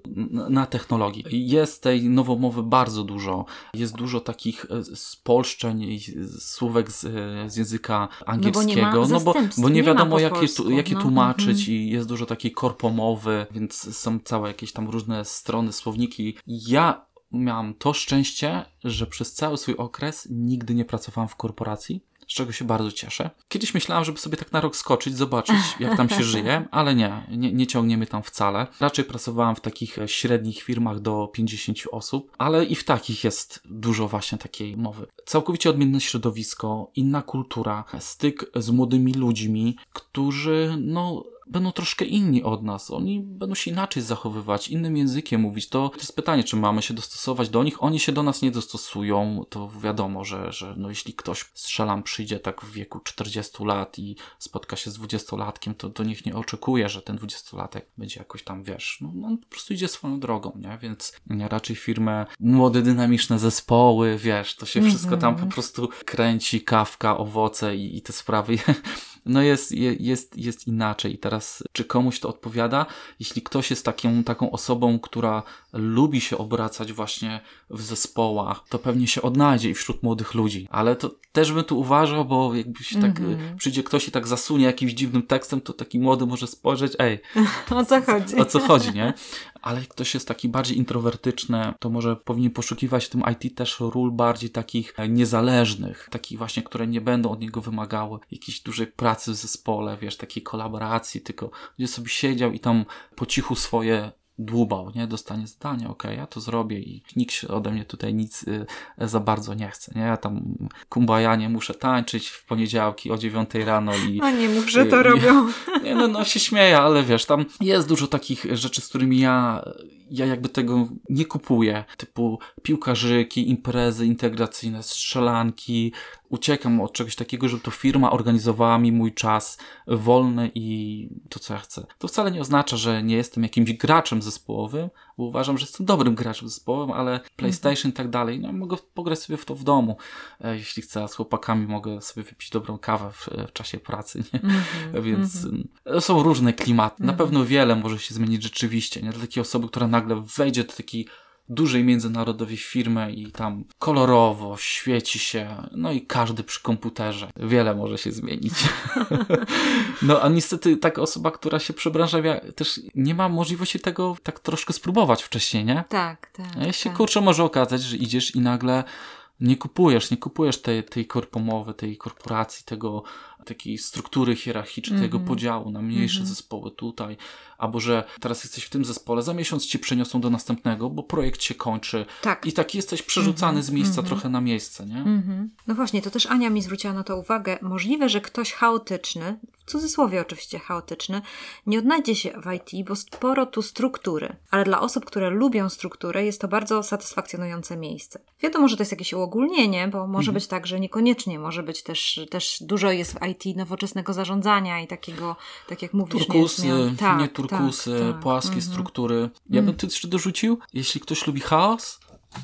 na technologii. Jest tej nowomowy bardzo dużo. Jest dużo takich e, spolszczeń, słówek z, z języka angielskiego. No bo nie, no bo, bo nie wiadomo, nie jakie, tu, jakie no, tłumaczyć mhm. i jest dużo takiej korpomowy, więc są całe jakieś tam różne strony, słowniki. Ja miałam to szczęście, że przez cały swój okres nigdy nie pracowałam w korporacji z czego się bardzo cieszę. Kiedyś myślałam, żeby sobie tak na rok skoczyć, zobaczyć, jak tam się żyje, ale nie, nie, nie ciągniemy tam wcale. Raczej pracowałam w takich e, średnich firmach do 50 osób, ale i w takich jest dużo właśnie takiej mowy. Całkowicie odmienne środowisko, inna kultura, styk z młodymi ludźmi, którzy, no, będą troszkę inni od nas. Oni będą się inaczej zachowywać, innym językiem mówić. To, to jest pytanie, czy mamy się dostosować do nich. Oni się do nas nie dostosują. To wiadomo, że, że no jeśli ktoś strzelam przyjdzie tak w wieku 40 lat i spotka się z 20-latkiem, to, to niech nie oczekuje, że ten 20-latek będzie jakoś tam, wiesz, no, no on po prostu idzie swoją drogą, nie? Więc raczej firmę, młode, dynamiczne zespoły, wiesz, to się wszystko tam po mhm. prostu kręci, kawka, owoce i, i te sprawy no jest, jest, jest inaczej. I teraz, czy komuś to odpowiada? Jeśli ktoś jest taką, taką osobą, która lubi się obracać właśnie w zespołach, to pewnie się odnajdzie i wśród młodych ludzi. Ale to też bym tu uważał, bo jakby się tak mm -hmm. przyjdzie ktoś i tak zasunie jakimś dziwnym tekstem, to taki młody może spojrzeć, ej, o co chodzi? O co chodzi, nie? Ale jak ktoś jest taki bardziej introwertyczny, to może powinien poszukiwać w tym IT też ról bardziej takich niezależnych, takich właśnie, które nie będą od niego wymagały jakiejś dużej pracy w zespole, wiesz, takiej kolaboracji, tylko będzie sobie siedział i tam po cichu swoje dłubał, nie? Dostanie zdanie, ok, ja to zrobię i nikt się ode mnie tutaj nic y, za bardzo nie chce, nie? Ja tam kumbaya nie muszę tańczyć w poniedziałki o 9 rano i... A nie mów, że to i, robią. Nie, no, no się śmieję, ale wiesz, tam jest dużo takich rzeczy, z którymi ja ja jakby tego nie kupuję, typu piłkarzyki, imprezy integracyjne, strzelanki. Uciekam od czegoś takiego, żeby to firma organizowała mi mój czas wolny i to, co ja chcę. To wcale nie oznacza, że nie jestem jakimś graczem zespołowym, bo uważam, że jestem dobrym graczem zespołowym, ale PlayStation i tak dalej, no mogę pograć sobie w to w domu. E, jeśli chcę, z chłopakami mogę sobie wypić dobrą kawę w, w czasie pracy, nie? Mm -hmm, Więc mm -hmm. są różne klimaty. Na -hmm. pewno wiele może się zmienić rzeczywiście, nie? Dla takiej osoby, która nagle wejdzie do takiej dużej międzynarodowej firmy i tam kolorowo świeci się, no i każdy przy komputerze. Wiele może się zmienić. no a niestety taka osoba, która się przebranżawia, też nie ma możliwości tego tak troszkę spróbować wcześniej, nie? Tak, tak. A jeśli tak. kurczę może okazać, że idziesz i nagle nie kupujesz, nie kupujesz tej, tej korpomowy, tej korporacji, tego, takiej struktury hierarchicznej, tego podziału na mniejsze mm -hmm. zespoły tutaj, albo że teraz jesteś w tym zespole, za miesiąc ci przeniosą do następnego, bo projekt się kończy. Tak. I tak jesteś przerzucany z miejsca trochę na miejsce, nie? Mhm. No właśnie, to też Ania mi zwróciła na to uwagę. Możliwe, że ktoś chaotyczny, w cudzysłowie oczywiście chaotyczny, nie odnajdzie się w IT, bo sporo tu struktury. Ale dla osób, które lubią strukturę, jest to bardzo satysfakcjonujące miejsce. Wiadomo, że to jest jakieś uogólnienie, bo może być tak, że niekoniecznie, może być też, też dużo jest w IT nowoczesnego zarządzania i takiego, tak jak mówisz, Turkusy, nie, zmian. Tak, nie turkusy, tak, tak. płaskie Mhm. struktury. Ja bym tu jeszcze dorzucił, jeśli ktoś lubi chaos,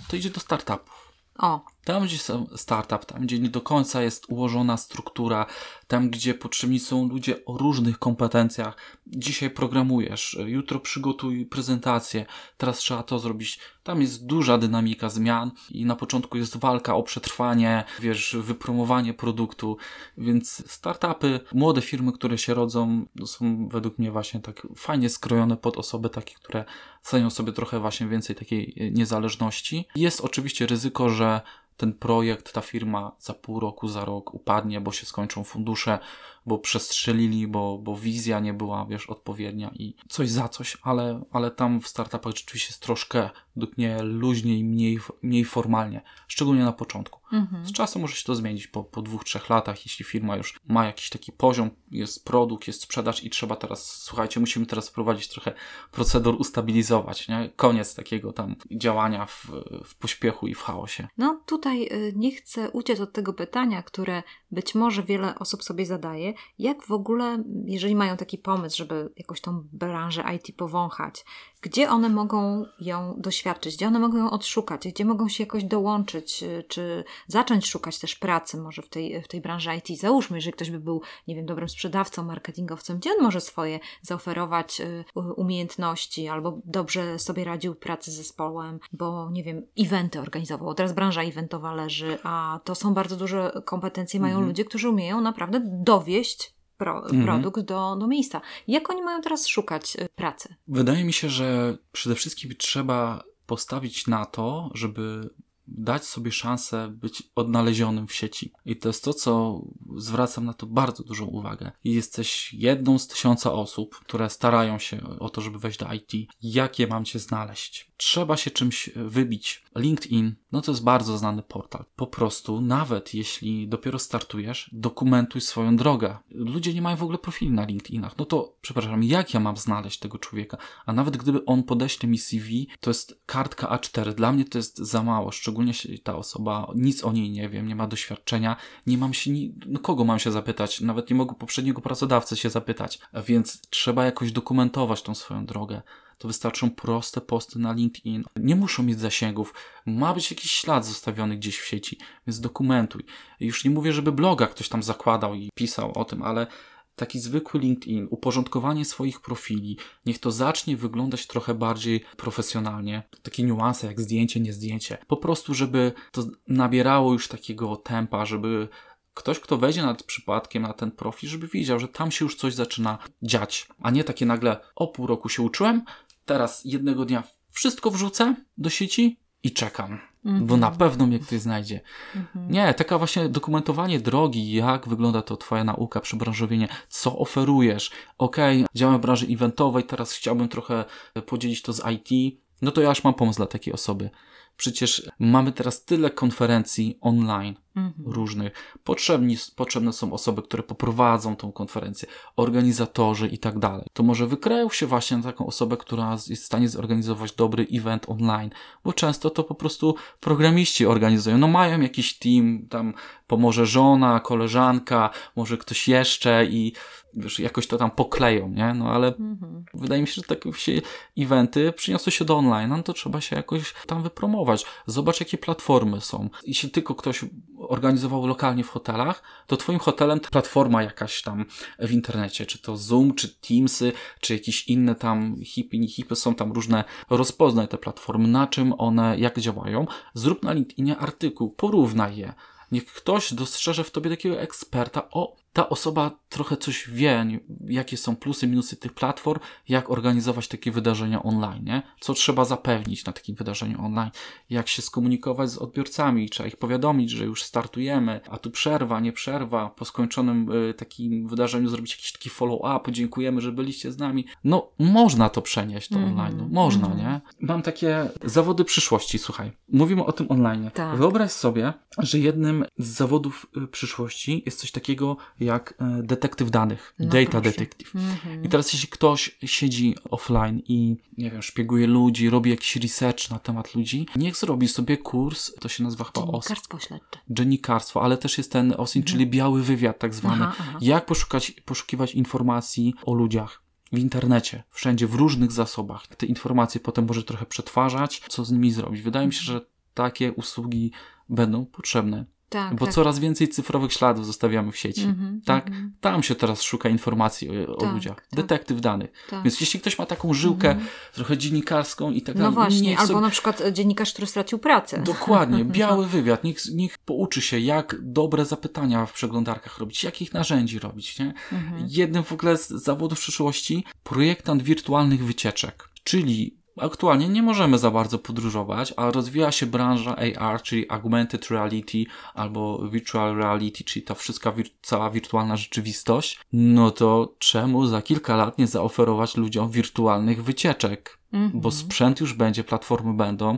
to idzie do startupów. O, Tam, gdzie są startup, tam, gdzie nie do końca jest ułożona struktura, tam, gdzie potrzebni są ludzie o różnych kompetencjach. Dzisiaj programujesz, jutro przygotuj prezentację, teraz trzeba to zrobić. Tam jest duża dynamika zmian i na początku jest walka o przetrwanie, wiesz, wypromowanie produktu, więc startupy, młode firmy, które się rodzą, to są według mnie właśnie tak fajnie skrojone pod osoby takie, które cenią sobie trochę właśnie więcej takiej niezależności. Jest oczywiście ryzyko, że ten projekt, ta firma za pół roku, za rok upadnie, bo się skończą fundusze, bo przestrzelili, bo, bo wizja nie była, wiesz, odpowiednia i coś za coś, ale, ale tam w startupach rzeczywiście jest troszkę, według mnie, luźniej, mniej, mniej formalnie, szczególnie na początku. mhm. Z czasem może się to zmienić po, po dwóch, trzech latach, jeśli firma już ma jakiś taki poziom, jest produkt, jest sprzedaż i trzeba teraz, słuchajcie, musimy teraz wprowadzić trochę procedur, ustabilizować, nie? Koniec takiego tam działania w, w pośpiechu i w chaosie. No tutaj y, nie chcę uciec od tego pytania, które być może wiele osób sobie zadaje. Jak w ogóle, jeżeli mają taki pomysł, żeby jakoś tą branżę IT powąchać, gdzie one mogą ją doświadczyć, gdzie one mogą ją odszukać, gdzie mogą się jakoś dołączyć, y, czy zacząć szukać też pracy może w tej, w tej branży IT. Załóżmy, jeżeli ktoś by był, nie wiem, dobrym sprzedawcą, marketingowcem, gdzie on może swoje zaoferować y, umiejętności albo dobrze sobie radził pracy z zespołem, bo nie wiem, eventy organizował. Teraz branża eventowa leży, a to są bardzo duże kompetencje mają ludzie, którzy umieją naprawdę dowieść pro, produkt do, do miejsca. Jak oni mają teraz szukać y, pracy? Wydaje mi się, że przede wszystkim trzeba postawić na to, żeby dać sobie szansę być odnalezionym w sieci. I to jest to, co zwracam na to bardzo dużą uwagę. Jesteś jedną z tysiąca osób, które starają się o to, żeby wejść do IT. Jak je mam cię znaleźć? Trzeba się czymś wybić. LinkedIn, no to jest bardzo znany portal. Po prostu, nawet jeśli dopiero startujesz, dokumentuj swoją drogę. Ludzie nie mają w ogóle profili na LinkedInach. No to, przepraszam, jak ja mam znaleźć tego człowieka? A nawet gdyby on podeśle mi CV, to jest kartka A4. Dla mnie to jest za mało, szczególnie jeśli ta osoba, nic o niej nie wiem, nie ma doświadczenia, nie mam się, ni- no kogo mam się zapytać? Nawet nie mogę poprzedniego pracodawcy się zapytać. Więc trzeba jakoś dokumentować tą swoją drogę to wystarczą proste posty na LinkedIn. Nie muszą mieć zasięgów. Ma być jakiś ślad zostawiony gdzieś w sieci, więc dokumentuj. Już nie mówię, żeby bloga ktoś tam zakładał i pisał o tym, ale taki zwykły LinkedIn, uporządkowanie swoich profili, niech to zacznie wyglądać trochę bardziej profesjonalnie. Takie niuanse jak zdjęcie, nie zdjęcie. Po prostu, żeby to nabierało już takiego tempa, żeby ktoś, kto wejdzie nad przypadkiem na ten profil, żeby wiedział, że tam się już coś zaczyna dziać, a nie takie nagle o pół roku się uczyłem, teraz jednego dnia wszystko wrzucę do sieci i czekam, bo na pewno mnie ktoś znajdzie. Nie, taka właśnie dokumentowanie drogi, jak wygląda to twoja nauka, przebranżowienie, co oferujesz. Okej, działam w branży eventowej, teraz chciałbym trochę podzielić to z IT, no to ja już mam pomysł dla takiej osoby. Przecież mamy teraz tyle konferencji online różnych. Potrzebni, potrzebne są osoby, które poprowadzą tą konferencję, organizatorzy i tak dalej. To może wykreją się właśnie na taką osobę, która jest w stanie zorganizować dobry event online, bo często to po prostu programiści organizują. No mają jakiś team, tam pomoże żona, koleżanka, może ktoś jeszcze i wiesz, jakoś to tam pokleją, nie? No ale wydaje mi się, że takie się eventy przyniosły się do online, no to trzeba się jakoś tam wypromować. Zobacz, jakie platformy są. Jeśli tylko ktoś organizował lokalnie w hotelach, to twoim hotelem to platforma jakaś tam w internecie, czy to Zoom, czy Teamsy, czy jakieś inne tam hipy, nie hipy, są tam różne, rozpoznaj te platformy, na czym one, jak działają. Zrób na LinkedInie artykuł, porównaj je. Niech ktoś dostrzeże w tobie takiego eksperta. O, ta osoba trochę coś wie, jakie są plusy, minusy tych platform, jak organizować takie wydarzenia online, nie? co trzeba zapewnić na takim wydarzeniu online, jak się skomunikować z odbiorcami, trzeba ich powiadomić, że już startujemy, a tu przerwa, nie przerwa, po skończonym y, takim wydarzeniu zrobić jakiś taki follow-up, dziękujemy, że byliście z nami. No, można to przenieść do mm online, no, można, mm nie? Mam takie zawody przyszłości, słuchaj. Mówimy o tym online. Tak. Wyobraź sobie, że jednym z zawodów y, przyszłości jest coś takiego jak e, detektyw danych, no data proszę. detective. -hmm. I teraz jeśli ktoś siedzi offline i, nie wiem, szpieguje ludzi, robi jakiś research na temat ludzi, niech zrobi sobie kurs, to się nazywa chyba OSIN. Dziennikarstwo śledcze. Dziennikarstwo, ale też jest ten OSIN, czyli mhm. biały wywiad tak zwany. Aha, aha. Jak poszukać, poszukiwać informacji o ludziach w internecie, wszędzie, w różnych zasobach. Te informacje potem może trochę przetwarzać, co z nimi zrobić. Wydaje mi się, że takie usługi będą potrzebne. Tak, Bo tak. coraz więcej cyfrowych śladów zostawiamy w sieci. Mm -hmm, tak? Mm -hmm. Tam się teraz szuka informacji o, o tak, ludziach. Tak. Detektyw danych. Tak. Więc jeśli ktoś ma taką żyłkę mm -hmm. trochę dziennikarską i tak dalej. No właśnie, albo sobie... na przykład dziennikarz, który stracił pracę. Dokładnie, biały wywiad. Niech, niech pouczy się, jak dobre zapytania w przeglądarkach robić, jakich narzędzi robić. Nie? Mhm. Jednym w ogóle z zawodów przyszłości projektant wirtualnych wycieczek. Czyli aktualnie nie możemy za bardzo podróżować, a rozwija się branża AR, czyli Augmented Reality albo Virtual Reality, czyli ta wszystka wir cała wirtualna rzeczywistość, no to czemu za kilka lat nie zaoferować ludziom wirtualnych wycieczek? Mm -hmm. Bo sprzęt już będzie, platformy będą.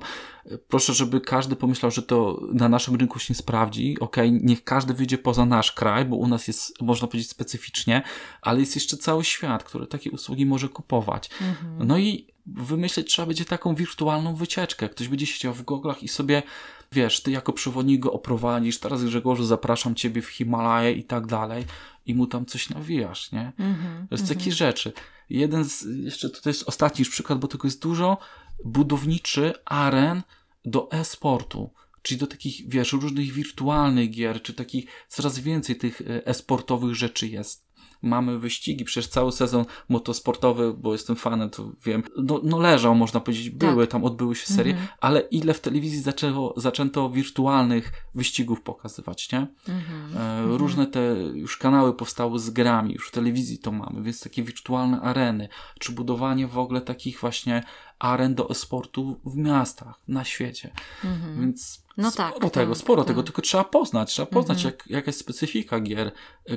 Proszę, żeby każdy pomyślał, że to na naszym rynku się sprawdzi. Ok, niech każdy wyjdzie poza nasz kraj, bo u nas jest, można powiedzieć, specyficznie, ale jest jeszcze cały świat, który takie usługi może kupować. Mm -hmm. No i wymyśleć trzeba będzie taką wirtualną wycieczkę. Ktoś będzie siedział w goglach i sobie, wiesz, ty jako przewodnik go oprowadzisz, teraz Grzegorzu zapraszam ciebie w Himalaje i tak dalej i mu tam coś nawijasz, nie? Mm -hmm, to jest mm -hmm. takie rzeczy. Jeden z, jeszcze to jest ostatni już przykład, bo tego jest dużo, budowniczy aren do e-sportu czyli do takich, wiesz, różnych wirtualnych gier, czy takich coraz więcej tych e, e-sportowych rzeczy jest mamy wyścigi, przecież cały sezon motosportowy, bo jestem fanem, to wiem, no, no leżał, można powiedzieć, były, tak. tam odbyły się serie, mhm. ale ile w telewizji zaczęło, zaczęto wirtualnych wyścigów pokazywać, nie? Mhm. E, mhm. różne te już kanały powstały z grami, już w telewizji to mamy, więc takie wirtualne areny, czy budowanie w ogóle takich właśnie aren do sportu w miastach, na świecie. Mhm. Więc no sporo tak, tego, tak, sporo tak. tego, tylko trzeba poznać, trzeba poznać mhm. jak, jaka jest specyfika gier,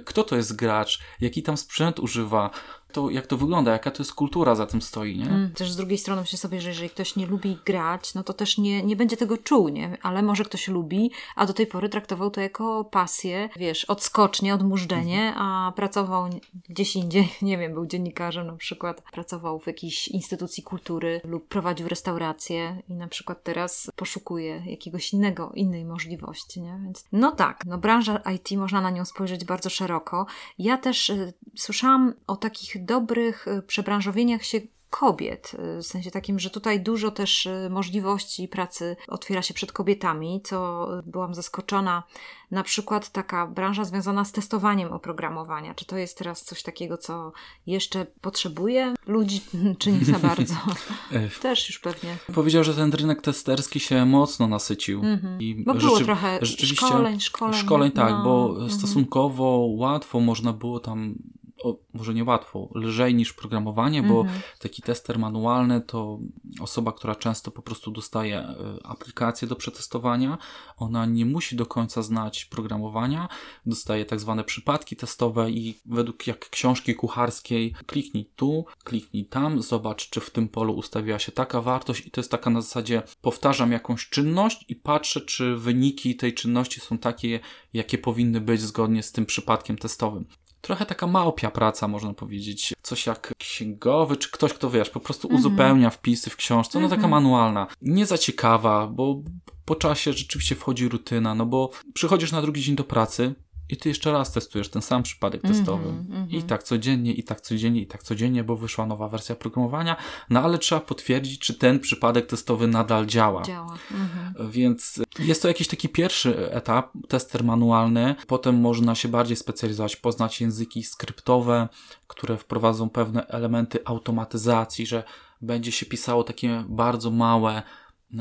kto to jest gracz, jaki tam sprzęt używa, to, jak to wygląda, jaka to jest kultura za tym stoi, nie? Mm, też z drugiej strony myślę sobie, że jeżeli ktoś nie lubi grać, no to też nie, nie będzie tego czuł, nie? Ale może ktoś lubi, a do tej pory traktował to jako pasję, wiesz, odskocznie, odmurzdzenie, a pracował gdzieś indziej, nie wiem, był dziennikarzem na przykład, pracował w jakiejś instytucji kultury lub prowadził restaurację i na przykład teraz poszukuje jakiegoś innego, innej możliwości, nie? Więc no tak, no branża IT, można na nią spojrzeć bardzo szeroko. Ja też y, słyszałam o takich dobrych y, przebranżowieniach się kobiet, y, w sensie takim, że tutaj dużo też y, możliwości pracy otwiera się przed kobietami, co byłam zaskoczona. Na przykład taka branża związana z testowaniem oprogramowania. Czy to jest teraz coś takiego, co jeszcze potrzebuje ludzi, czy nie za bardzo? też już pewnie. Powiedział, że ten rynek testerski się mocno nasycił. Mm-hmm. I bo było trochę rzeczywiście szkoleń, szkoleń. Szkoleń, tak, no, bo mm-hmm. stosunkowo łatwo można było tam o, może nie łatwo, lżej niż programowanie, bo mhm. taki tester manualny to osoba, która często po prostu dostaje e, aplikację do przetestowania, ona nie musi do końca znać programowania, dostaje tak zwane przypadki testowe i według jak książki kucharskiej kliknij tu, kliknij tam, zobacz czy w tym polu ustawiła się taka wartość i to jest taka na zasadzie powtarzam jakąś czynność i patrzę czy wyniki tej czynności są takie, jakie powinny być zgodnie z tym przypadkiem testowym trochę taka małpia praca, można powiedzieć. Coś jak księgowy, czy ktoś, kto wiesz, po prostu -hmm. uzupełnia wpisy w książce. No taka mhm. manualna. Nie za ciekawa, bo po czasie rzeczywiście wchodzi rutyna, no bo przychodzisz na drugi dzień do pracy, i ty jeszcze raz testujesz ten sam przypadek testowy. Mm -hmm, I tak codziennie, i tak codziennie, i tak codziennie, bo wyszła nowa wersja programowania, no ale trzeba potwierdzić, czy ten przypadek testowy nadal działa. Działa. Mm -hmm. Więc jest to jakiś taki pierwszy etap, tester manualny. Potem można się bardziej specjalizować, poznać języki skryptowe, które wprowadzą pewne elementy automatyzacji, że będzie się pisało takie bardzo małe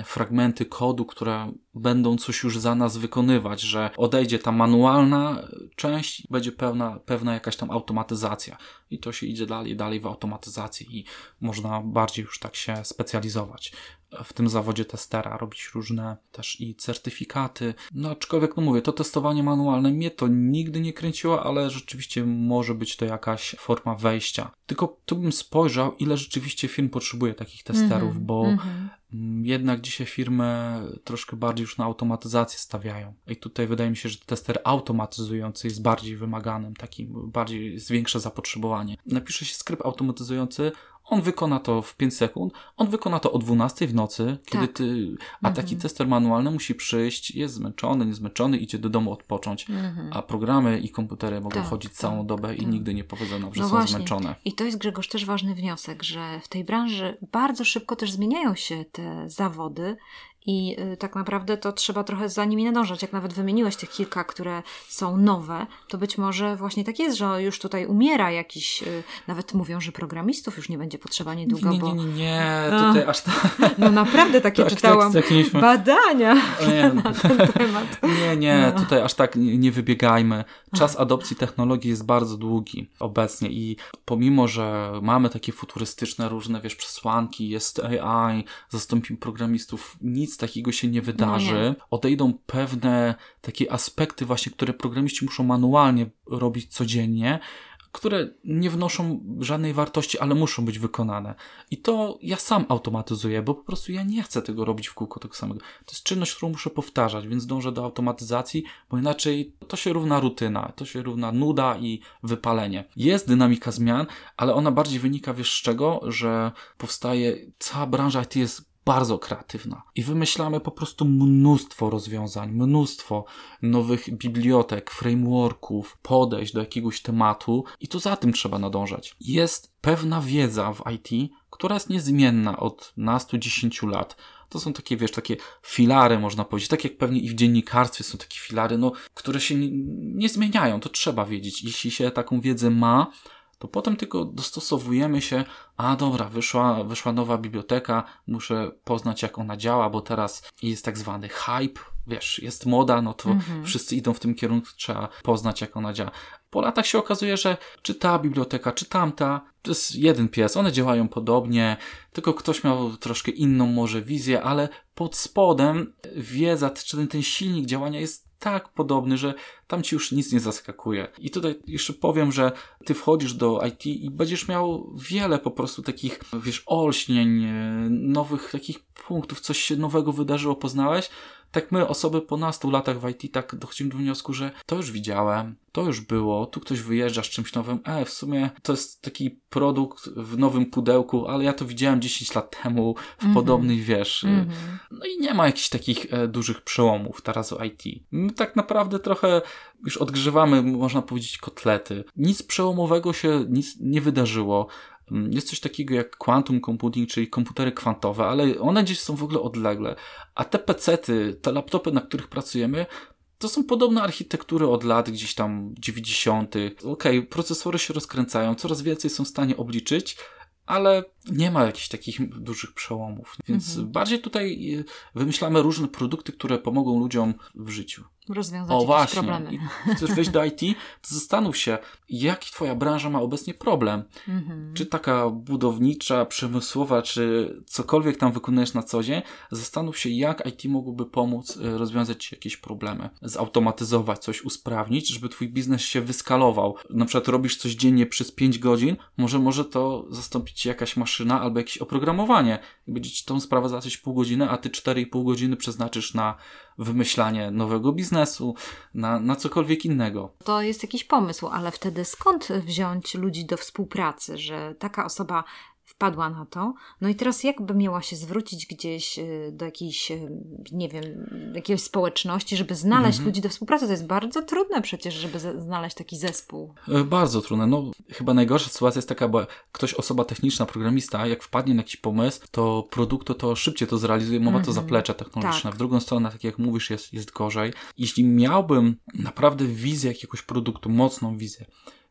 fragmenty kodu, które będą coś już za nas wykonywać, że odejdzie ta manualna część będzie pełna, pewna jakaś tam automatyzacja. I to się idzie dalej, dalej w automatyzację i można bardziej już tak się specjalizować w tym zawodzie testera, robić różne też i certyfikaty. No aczkolwiek, no mówię, to testowanie manualne mnie to nigdy nie kręciło, ale rzeczywiście może być to jakaś forma wejścia. Tylko tu bym spojrzał, ile rzeczywiście firm potrzebuje takich testerów, mm -hmm, bo mm -hmm. Jednak dzisiaj firmy troszkę bardziej już na automatyzację stawiają. I tutaj wydaje mi się, że tester automatyzujący jest bardziej wymaganym, takim bardziej jest większe zapotrzebowanie. Napisze się skrypt automatyzujący, on wykona to w 5 sekund, on wykona to o 12 w nocy, kiedy tak. ty, a mhm. taki tester manualny musi przyjść, jest zmęczony, niezmęczony, idzie do domu odpocząć, mhm. a programy i komputery mogą tak, chodzić całą tak, dobę i tak. nigdy nie powiedzą nam, że no są właśnie. zmęczone. I to jest Grzegorz też ważny wniosek, że w tej branży bardzo szybko też zmieniają się te zawody i y, tak naprawdę to trzeba trochę za nimi nadążać. Jak nawet wymieniłeś tych kilka, które są nowe, to być może właśnie tak jest, że już tutaj umiera jakiś, y, nawet mówią, że programistów już nie będzie potrzeba niedługo. Nie, nie, nie, nie, no, tutaj aż tak. No naprawdę takie tak, czytałam tak, tak, badania nie, na ten temat. Nie, nie, no. tutaj aż tak nie, nie wybiegajmy. Czas adopcji technologii jest bardzo długi obecnie i pomimo, że mamy takie futurystyczne różne, wiesz, przesłanki, jest AI, zastąpi programistów, nic nic takiego się nie wydarzy. No nie. Odejdą pewne takie aspekty właśnie, które programiści muszą manualnie robić codziennie, które nie wnoszą żadnej wartości, ale muszą być wykonane. I to ja sam automatyzuję, bo po prostu ja nie chcę tego robić w kółko tego samego. To jest czynność, którą muszę powtarzać, więc dążę do automatyzacji, bo inaczej to się równa rutyna, to się równa nuda i wypalenie. Jest dynamika zmian, ale ona bardziej wynika, wiesz z czego, że powstaje, cała branża IT jest bardzo kreatywna. I wymyślamy po prostu mnóstwo rozwiązań, mnóstwo nowych bibliotek, frameworków, podejść do jakiegoś tematu i to za tym trzeba nadążać. Jest pewna wiedza w IT, która jest niezmienna od nastu, dziesięciu lat. To są takie, wiesz, takie filary, można powiedzieć, tak jak pewnie i w dziennikarstwie są takie filary, no, które się nie, nie zmieniają, to trzeba wiedzieć. Jeśli się taką wiedzę ma, to potem tylko dostosowujemy się, a dobra, wyszła, wyszła nowa biblioteka, muszę poznać jak ona działa, bo teraz jest tak zwany hype, wiesz, jest moda, no to mhm. wszyscy idą w tym kierunku, trzeba poznać jak ona działa. Po latach się okazuje, że czy ta biblioteka, czy tamta, to jest jeden pies, one działają podobnie, tylko ktoś miał troszkę inną może wizję, ale pod spodem wiedza, czy ten, ten silnik działania jest tak podobny, że tam ci już nic nie zaskakuje. I tutaj jeszcze powiem, że ty wchodzisz do IT i będziesz miał wiele po prostu takich, wiesz, olśnień, e, nowych takich punktów, coś się nowego wydarzyło, poznałeś, tak my, osoby po nastu latach w IT, tak dochodzimy do wniosku, że to już widziałem, to już było, tu ktoś wyjeżdża z czymś nowym, e, w sumie to jest taki produkt w nowym pudełku, ale ja to widziałem 10 lat temu w mm -hmm. podobnej, wiesz. Mm -hmm. No i nie ma jakichś takich e, dużych przełomów teraz w IT. My tak naprawdę trochę już odgrzewamy, można powiedzieć, kotlety. Nic przełomowego się nic nie wydarzyło. Mm, jest coś takiego jak quantum computing, czyli komputery kwantowe, ale one gdzieś są w ogóle odlegle. A te pecety, te laptopy, na których pracujemy, to są podobne architektury od lat gdzieś tam 90. Okej, okay, procesory się rozkręcają, coraz więcej są w stanie obliczyć, ale nie ma jakichś takich dużych przełomów. Więc mhm. bardziej tutaj y, wymyślamy różne produkty, które pomogą ludziom w życiu rozwiązać o, właśnie. problemy. I chcesz wejść do IT, to zastanów się, jaki twoja branża ma obecnie problem. Mhm. Czy taka budownicza, przemysłowa, czy cokolwiek tam wykonujesz na co dzień, zastanów się, jak IT mogłoby pomóc e, rozwiązać ci jakieś problemy. Zautomatyzować coś, usprawnić, żeby twój biznes się wyskalował. Na przykład robisz coś dziennie przez 5 godzin, może może to zastąpić jakaś maszyna albo jakieś oprogramowanie. Będzie ci tą sprawę załatwić pół godziny, a ty 4,5 godziny przeznaczysz na wymyślanie nowego biznesu, na, na cokolwiek innego. To jest jakiś pomysł, ale wtedy skąd wziąć ludzi do współpracy, że taka osoba wpadła na to. No i teraz jakby miała się zwrócić gdzieś y, do jakiejś, y, nie wiem, jakiejś społeczności, żeby znaleźć mhm. ludzi do współpracy. To jest bardzo trudne przecież, żeby znaleźć taki zespół. E, bardzo trudne. No chyba najgorsza sytuacja jest taka, bo ktoś, osoba techniczna, programista, jak wpadnie na jakiś pomysł, to produktu to szybciej to zrealizuje, ma to mhm. zaplecze technologiczne. Tak. W drugą stronę, tak jak mówisz, jest, jest gorzej. Jeśli miałbym naprawdę wizję jakiegoś produktu, mocną wizję,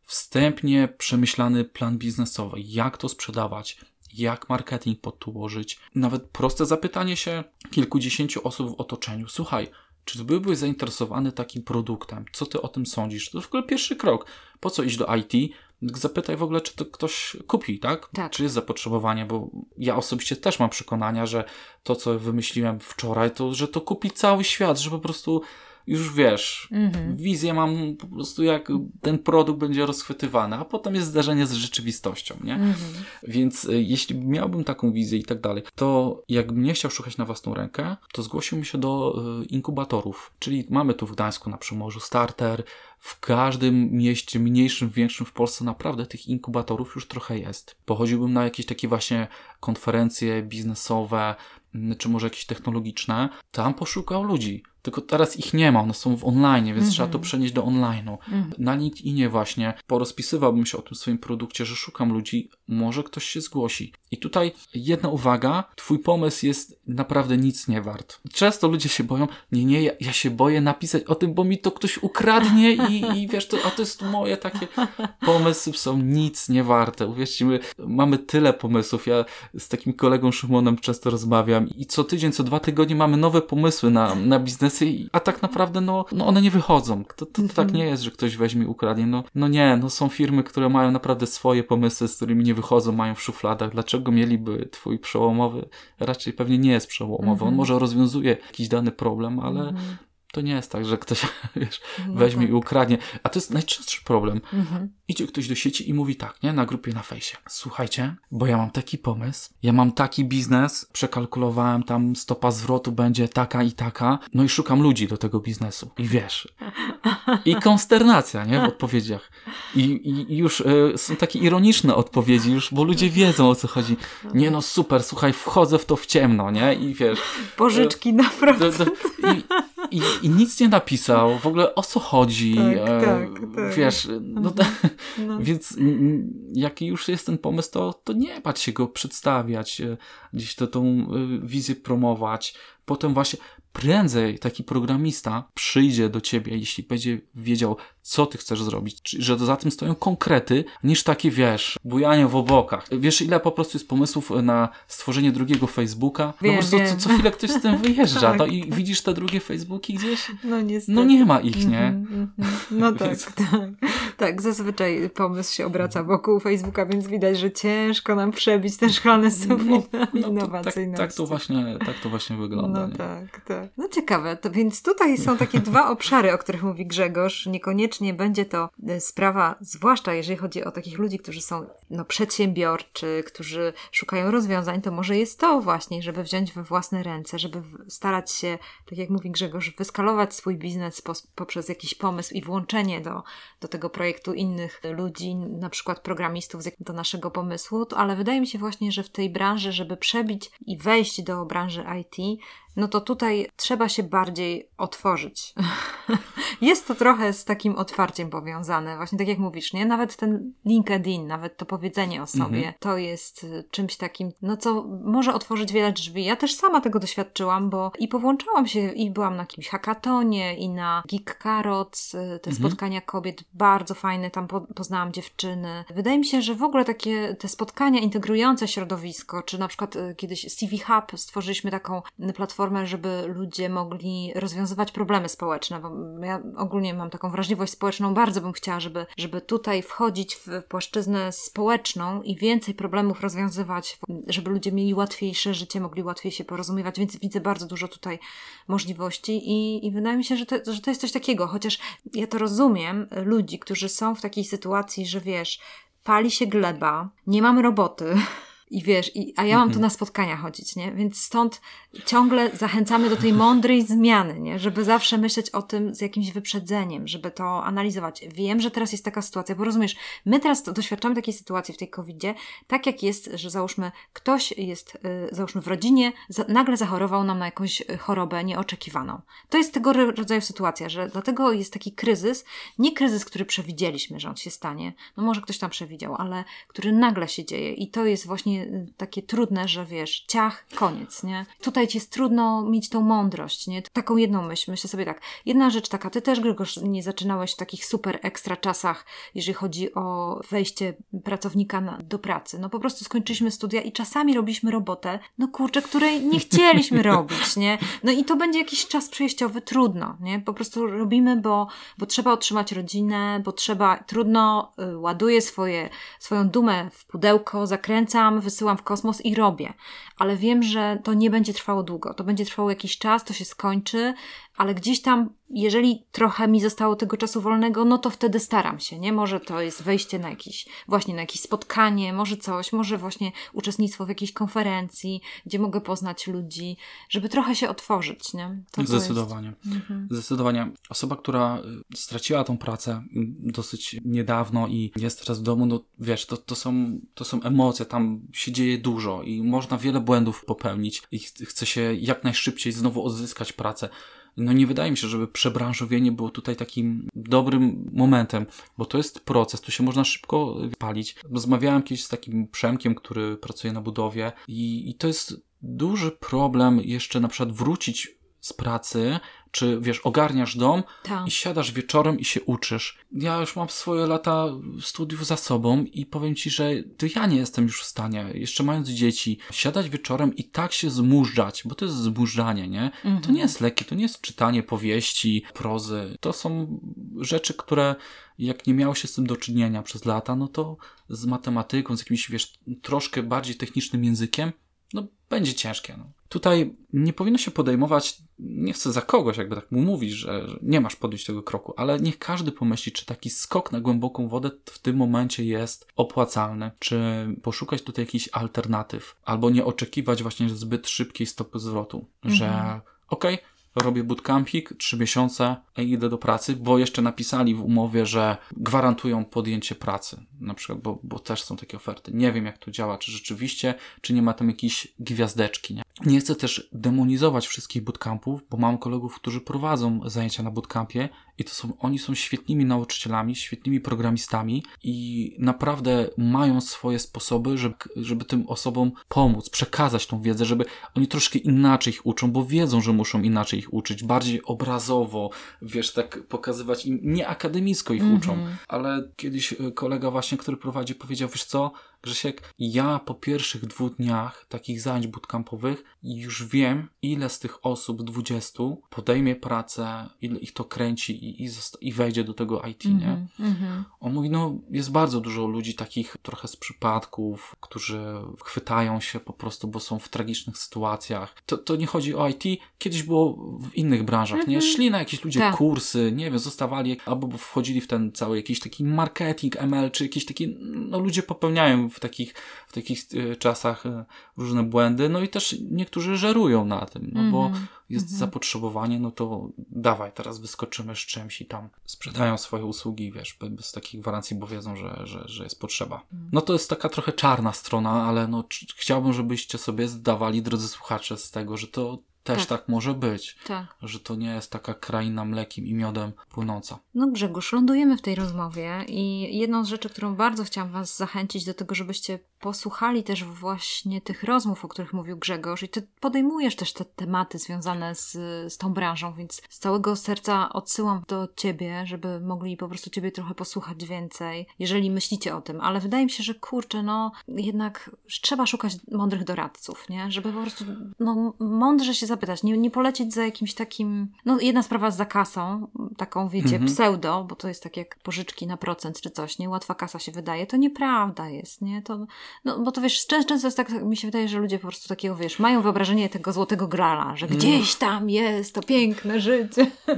wstępnie przemyślany plan biznesowy, jak to sprzedawać, jak marketing pod to ułożyć. Nawet proste zapytanie się kilkudziesięciu osób w otoczeniu. Słuchaj, czy byłbyś zainteresowany takim produktem? Co ty o tym sądzisz? To w ogóle pierwszy krok. Po co iść do IT? Zapytaj w ogóle, czy to ktoś kupi, tak? Tak. Czy jest zapotrzebowanie, bo ja osobiście też mam przekonania, że to, co wymyśliłem wczoraj, to, że to kupi cały świat, że po prostu już wiesz, Mhm. wizję mam po prostu jak ten produkt będzie rozchwytywany, a potem jest zdarzenie z rzeczywistością, nie? Mhm. Więc y, jeśli miałbym taką wizję i tak dalej, to jakbym nie chciał szukać na własną rękę, to zgłosiłbym się do y, inkubatorów. Czyli mamy tu w Gdańsku na Przymorzu Starter, w każdym mieście, mniejszym, większym w Polsce naprawdę tych inkubatorów już trochę jest. Pochodziłbym na jakieś takie właśnie konferencje biznesowe, mm, czy może jakieś technologiczne, tam poszukał ludzi. Tylko teraz ich nie ma, one są w online, więc Mhm. trzeba to przenieść do online'u. Mhm. Na LinkedInie właśnie porozpisywałbym się o tym swoim produkcie, że szukam ludzi, może ktoś się zgłosi. I tutaj jedna uwaga, twój pomysł jest naprawdę nic nie wart. Często ludzie się boją, nie, nie, ja, ja się boję napisać o tym, bo mi to ktoś ukradnie i, i wiesz, to, a to jest moje takie pomysły są nic nie warte. Uwierzcie, my mamy tyle pomysłów. Ja z takim kolegą Szymonem często rozmawiam i co tydzień, co dwa tygodnie mamy nowe pomysły na, na biznesy, a tak naprawdę no, no one nie wychodzą. To, to, to tak nie jest, że ktoś weźmie i ukradnie. No, no nie, no są firmy, które mają naprawdę swoje pomysły, z którymi nie wychodzą, mają w szufladach. Dlaczego mieliby twój przełomowy? Raczej pewnie nie jest przełomowy. On Mhm. może rozwiązuje jakiś dany problem, ale Mhm. to nie jest tak, że ktoś wiesz, No weźmie tak. i ukradnie. A to jest najczęstszy problem. Mhm. Idzie ktoś do sieci i mówi tak, nie? Na grupie na fejsie. Słuchajcie, bo ja mam taki pomysł, ja mam taki biznes, przekalkulowałem tam stopa zwrotu będzie taka i taka, no i szukam ludzi do tego biznesu. I wiesz. I konsternacja, nie? W odpowiedziach. I, i już e, są takie ironiczne odpowiedzi już, bo ludzie wiedzą o co chodzi. Nie no, super, słuchaj, wchodzę w to w ciemno, nie? I wiesz. Pożyczki naprawdę. Do, do, i, i, nic nie napisał, w ogóle o co chodzi. Tak, e, tak, tak. Wiesz, no, Mhm. No. więc jaki już jest ten pomysł, to, to nie bać się go przedstawiać, e, gdzieś to, tą e, wizję promować. Potem właśnie prędzej taki programista przyjdzie do ciebie, jeśli będzie wiedział, co ty chcesz zrobić, że za tym stoją konkrety, niż takie, wiesz, bujanie w obokach. Wiesz, ile po prostu jest pomysłów na stworzenie drugiego Facebooka? No Wiem, po prostu co, co chwilę ktoś z tym wyjeżdża, no Tak, i widzisz te drugie Facebooki gdzieś? No niestety. No nie ma ich, nie? Mhm, mhm. No tak, Więc- tak. Tak, zazwyczaj pomysł się obraca wokół Facebooka, więc widać, że ciężko nam przebić ten szklany sufit No, to, tak, innowacyjności. tak, to właśnie, tak to właśnie wygląda. No nie? tak, tak. No ciekawe, to więc tutaj są takie dwa obszary, o których mówi Grzegorz. Niekoniecznie będzie to e, sprawa, zwłaszcza jeżeli chodzi o takich ludzi, którzy są no, przedsiębiorczy, którzy szukają rozwiązań, to może jest to właśnie, żeby wziąć we własne ręce, żeby starać się, tak jak mówi Grzegorz, wyskalować swój biznes poprzez jakiś pomysł i włączenie do, do tego projektu innych ludzi, na przykład programistów do naszego pomysłu, to, ale wydaje mi się właśnie, że w tej branży, żeby przebić i wejść do branży IT, no to tutaj trzeba się bardziej otworzyć. Jest to trochę z takim otwarciem powiązane, właśnie tak jak mówisz, nie? Nawet ten LinkedIn, nawet to powiedzenie o sobie, Mhm. to jest y, czymś takim, no co może otworzyć wiele drzwi. Ja też sama tego doświadczyłam, bo i powłączałam się i byłam na jakimś hackatonie i na Geek Carrots, y, te Mhm. spotkania kobiet, bardzo fajne, tam po, poznałam dziewczyny. Wydaje mi się, że w ogóle takie te spotkania integrujące środowisko, czy na przykład y, kiedyś CV Hub stworzyliśmy taką y, platformę, żeby ludzie mogli rozwiązywać problemy społeczne, bo ja ogólnie mam taką wrażliwość społeczną, bardzo bym chciała, żeby, żeby tutaj wchodzić w płaszczyznę społeczną i więcej problemów rozwiązywać, żeby ludzie mieli łatwiejsze życie, mogli łatwiej się porozumiewać, więc widzę bardzo dużo tutaj możliwości i, i wydaje mi się, że to, że to jest coś takiego, chociaż ja to rozumiem, ludzi, którzy są w takiej sytuacji, że wiesz, pali się gleba, nie mamy roboty. I wiesz, i, a ja mam tu Mhm. na spotkania chodzić, nie? Więc stąd ciągle zachęcamy do tej mądrej zmiany, nie? Żeby zawsze myśleć o tym z jakimś wyprzedzeniem, żeby to analizować. Wiem, że teraz jest taka sytuacja, bo rozumiesz, my teraz doświadczamy takiej sytuacji w tej covidzie, tak jak jest, że załóżmy, ktoś jest, y, załóżmy w rodzinie, za, nagle zachorował nam na jakąś y, chorobę nieoczekiwaną. To jest tego ro- rodzaju sytuacja, że dlatego jest taki kryzys, nie kryzys, który przewidzieliśmy, że on się stanie, no może ktoś tam przewidział, ale który nagle się dzieje i to jest właśnie właśnie takie trudne, że wiesz, ciach, koniec, nie? Tutaj ci jest trudno mieć tą mądrość, nie? Taką jedną myśl, myślę sobie tak. Jedna rzecz taka, ty też, Grzegorz, nie zaczynałeś w takich super ekstra czasach, jeżeli chodzi o wejście pracownika na, do pracy. No po prostu skończyliśmy studia i czasami robiliśmy robotę, no kurczę, której nie chcieliśmy robić, nie? No i to będzie jakiś czas przejściowy, trudno, nie? Po prostu robimy, bo, bo trzeba otrzymać rodzinę, bo trzeba, trudno, y, ładuję swoje, swoją dumę w pudełko, zakręcam, wysyłam w kosmos i robię. Ale wiem, że to nie będzie trwało długo. To będzie trwało jakiś czas, to się skończy, ale gdzieś tam, jeżeli trochę mi zostało tego czasu wolnego, no to wtedy staram się, nie? Może to jest wejście na jakieś, właśnie na jakieś spotkanie, może coś, może właśnie uczestnictwo w jakiejś konferencji, gdzie mogę poznać ludzi, żeby trochę się otworzyć, nie? To, Zdecydowanie. Mhm. Zdecydowanie. Osoba, która y, straciła tą pracę dosyć niedawno i jest teraz w domu, no wiesz, to, to, są, to są emocje, tam się dzieje dużo i można wiele błędów popełnić i chce się jak najszybciej znowu odzyskać pracę no nie wydaje mi się, żeby przebranżowienie było tutaj takim dobrym momentem, bo to jest proces, tu się można szybko palić. Rozmawiałem kiedyś z takim Przemkiem, który pracuje na budowie i, i to jest duży problem jeszcze na przykład wrócić z pracy, czy wiesz, ogarniasz dom Ta. i siadasz wieczorem i się uczysz. Ja już mam swoje lata studiów za sobą i powiem ci, że to ja nie jestem już w stanie, jeszcze mając dzieci, siadać wieczorem i tak się zmużdżać, bo to jest zmużdżanie, nie? Mhm. To nie jest lekkie, to nie jest czytanie powieści, prozy. To są rzeczy, które jak nie miało się z tym do czynienia przez lata, no to z matematyką, z jakimś, wiesz, troszkę bardziej technicznym językiem, no będzie ciężkie. No. Tutaj nie powinno się podejmować, nie chcę za kogoś jakby tak mu mówić, że, że nie masz podjąć tego kroku, ale niech każdy pomyśli, czy taki skok na głęboką wodę w tym momencie jest opłacalny, czy poszukać tutaj jakichś alternatyw, albo nie oczekiwać właśnie zbyt szybkiej stopy zwrotu, mhm. że okej, okay, robię bootcampik, trzy miesiące i idę do pracy, bo jeszcze napisali w umowie, że gwarantują podjęcie pracy, na przykład, bo, bo też są takie oferty. Nie wiem, jak to działa, czy rzeczywiście, czy nie ma tam jakiejś gwiazdeczki, nie? Nie chcę też demonizować wszystkich bootcampów, bo mam kolegów, którzy prowadzą zajęcia na bootcampie i to są, oni są świetnymi nauczycielami, świetnymi programistami i naprawdę mają swoje sposoby, żeby, żeby tym osobom pomóc, przekazać tą wiedzę, żeby oni troszkę inaczej ich uczą, bo wiedzą, że muszą inaczej ich uczyć, bardziej obrazowo, wiesz, tak pokazywać im, nie akademicko ich mm -hmm. uczą, ale kiedyś e, kolega właśnie, który prowadzi, powiedział, wiesz co, Grzesiek, ja po pierwszych dwóch dniach takich zajęć bootcampowych już wiem, ile z tych osób, 20, podejmie pracę, ile ich to kręci i, i, i wejdzie do tego IT, mm -hmm, nie? Mm -hmm. On mówi, no jest bardzo dużo ludzi takich trochę z przypadków, którzy chwytają się po prostu, bo są w tragicznych sytuacjach. To, to nie chodzi o IT, kiedyś było w innych branżach, mm -hmm. nie? Mhm. Szli na jakieś ludzie tak. kursy, nie wiem, zostawali, albo wchodzili w ten cały jakiś taki marketing, ML, czy jakiś taki, no ludzie popełniają w takich, w takich e, czasach e, różne błędy, no i też niektórzy żerują na tym, no bo mm -hmm. jest mm -hmm. zapotrzebowanie, no to dawaj, teraz wyskoczymy z czymś i tam sprzedają swoje usługi, wiesz, bez takich gwarancji, bo wiedzą, że, że, że jest potrzeba. Mm. No to jest taka trochę czarna strona, ale no chciałbym, żebyście sobie zdawali, drodzy słuchacze, z tego, że to też tak. tak, może być. Tak. Że to nie jest taka kraina mlekiem i miodem płynąca. No Grzegorz, lądujemy w tej rozmowie i jedną z rzeczy, którą bardzo chciałam Was zachęcić do tego, żebyście posłuchali też właśnie tych rozmów, o których mówił Grzegorz i Ty podejmujesz też te tematy związane z, z tą branżą, więc z całego serca odsyłam do Ciebie, żeby mogli po prostu Ciebie trochę posłuchać więcej, jeżeli myślicie o tym, ale wydaje mi się, że kurczę, no jednak trzeba szukać mądrych doradców, nie? Żeby po prostu no, mądrze się zapytać, nie, nie polecieć za jakimś takim, no jedna sprawa za kasą, taką wiecie, mhm. pseudo, bo to jest tak jak pożyczki na procent czy coś, nie? Łatwa kasa się wydaje, to nieprawda jest, nie? To, no bo to wiesz, często, często jest tak, mi się wydaje, że ludzie po prostu takiego, wiesz, mają wyobrażenie tego złotego grala, że mhm. gdzieś tam jest to piękne życie. No,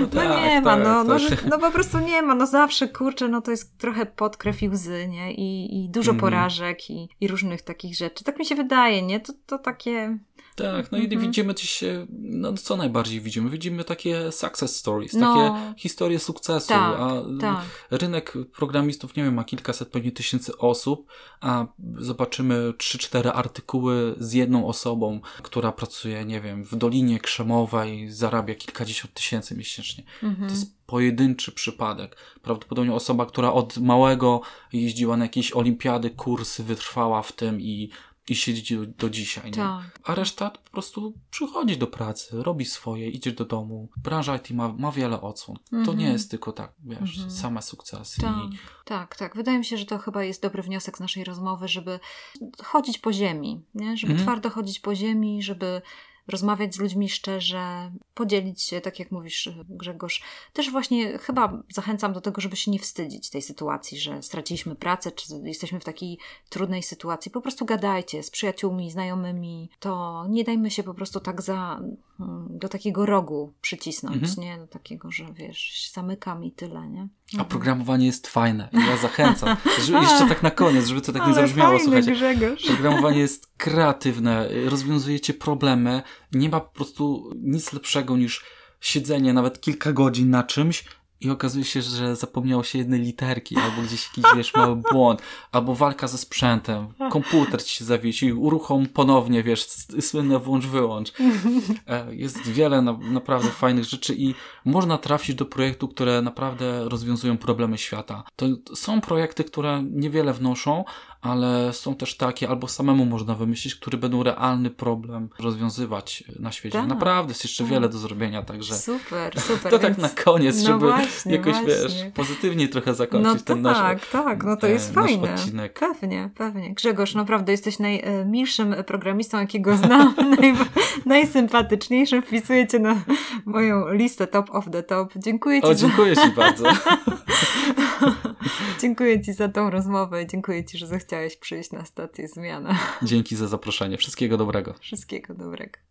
no, tak, no nie ma, tak, no, no, no, po prostu nie ma, no zawsze, kurczę, no to jest trochę pod krew i łzy, nie? I, i dużo mhm. porażek i, i różnych takich rzeczy. Tak mi się wydaje, nie? To, to takie Tak, no i Mhm. widzimy e, no co najbardziej widzimy? Widzimy takie success stories, No. takie historie sukcesu, Tak, a tak. rynek programistów, nie wiem, ma kilkaset pewnie tysięcy osób, a zobaczymy 3-4 artykuły z jedną osobą, która pracuje, nie wiem, w Dolinie Krzemowej, zarabia kilkadziesiąt tysięcy miesięcznie. Mhm. To jest pojedynczy przypadek. Prawdopodobnie osoba, która od małego jeździła na jakieś olimpiady, kursy, wytrwała w tym i, i siedzi do, do dzisiaj. Nie? Tak. A reszta po prostu przychodzi do pracy, robi swoje, idzie do domu. Branża IT ma, ma wiele odsłon. To Mhm. nie jest tylko tak, wiesz, Mhm. same sukcesy. Tak, I, tak, tak. Wydaje mi się, że to chyba jest dobry wniosek z naszej rozmowy, żeby chodzić po ziemi, nie? żeby Mhm. twardo chodzić po ziemi, żeby rozmawiać z ludźmi szczerze, podzielić się, tak jak mówisz Grzegorz. Też właśnie chyba zachęcam do tego, żeby się nie wstydzić tej sytuacji, że straciliśmy pracę, czy jesteśmy w takiej trudnej sytuacji. Po prostu gadajcie z przyjaciółmi, znajomymi. To nie dajmy się po prostu tak za, mm, do takiego rogu przycisnąć, Mhm. nie? Do takiego, że wiesz, zamykam i tyle, nie? A programowanie jest fajne. I ja zachęcam. Jeszcze tak na koniec, żeby to tak nie zabrzmiało, fajny słuchajcie. Grzegorz. Programowanie jest kreatywne, rozwiązujecie problemy. Nie ma po prostu nic lepszego niż siedzenie nawet kilka godzin na czymś i okazuje się, że zapomniało się jednej literki, albo gdzieś jakiś, wiesz, mały błąd, albo walka ze sprzętem, komputer ci się zawiesi, uruchom ponownie, wiesz, słynne włącz-wyłącz. E, Jest wiele na, naprawdę fajnych rzeczy i można trafić do projektu, które naprawdę rozwiązują problemy świata. To są projekty, które niewiele wnoszą, ale są też takie, albo samemu można wymyślić, które będą realny problem rozwiązywać na świecie. Tak. Naprawdę jest jeszcze Tak. wiele do zrobienia, także Super, super. to tak więc- na koniec, no żeby właśnie, jakoś, właśnie. wiesz, pozytywnie trochę zakończyć No ten nasz tak, tak, no to e, jest fajne. odcinek. Pewnie, pewnie. Grzegorz, naprawdę jesteś najmilszym programistą, jakiego znam, naj, najsympatyczniejszym. Wpisujecie na moją listę top of the top. Dziękuję Ci, O, za, dziękuję Ci bardzo. dziękuję Ci za tą rozmowę. Dziękuję Ci, że zechciałeś przyjść na stację Zmiana. Dzięki za zaproszenie. Wszystkiego dobrego. Wszystkiego dobrego.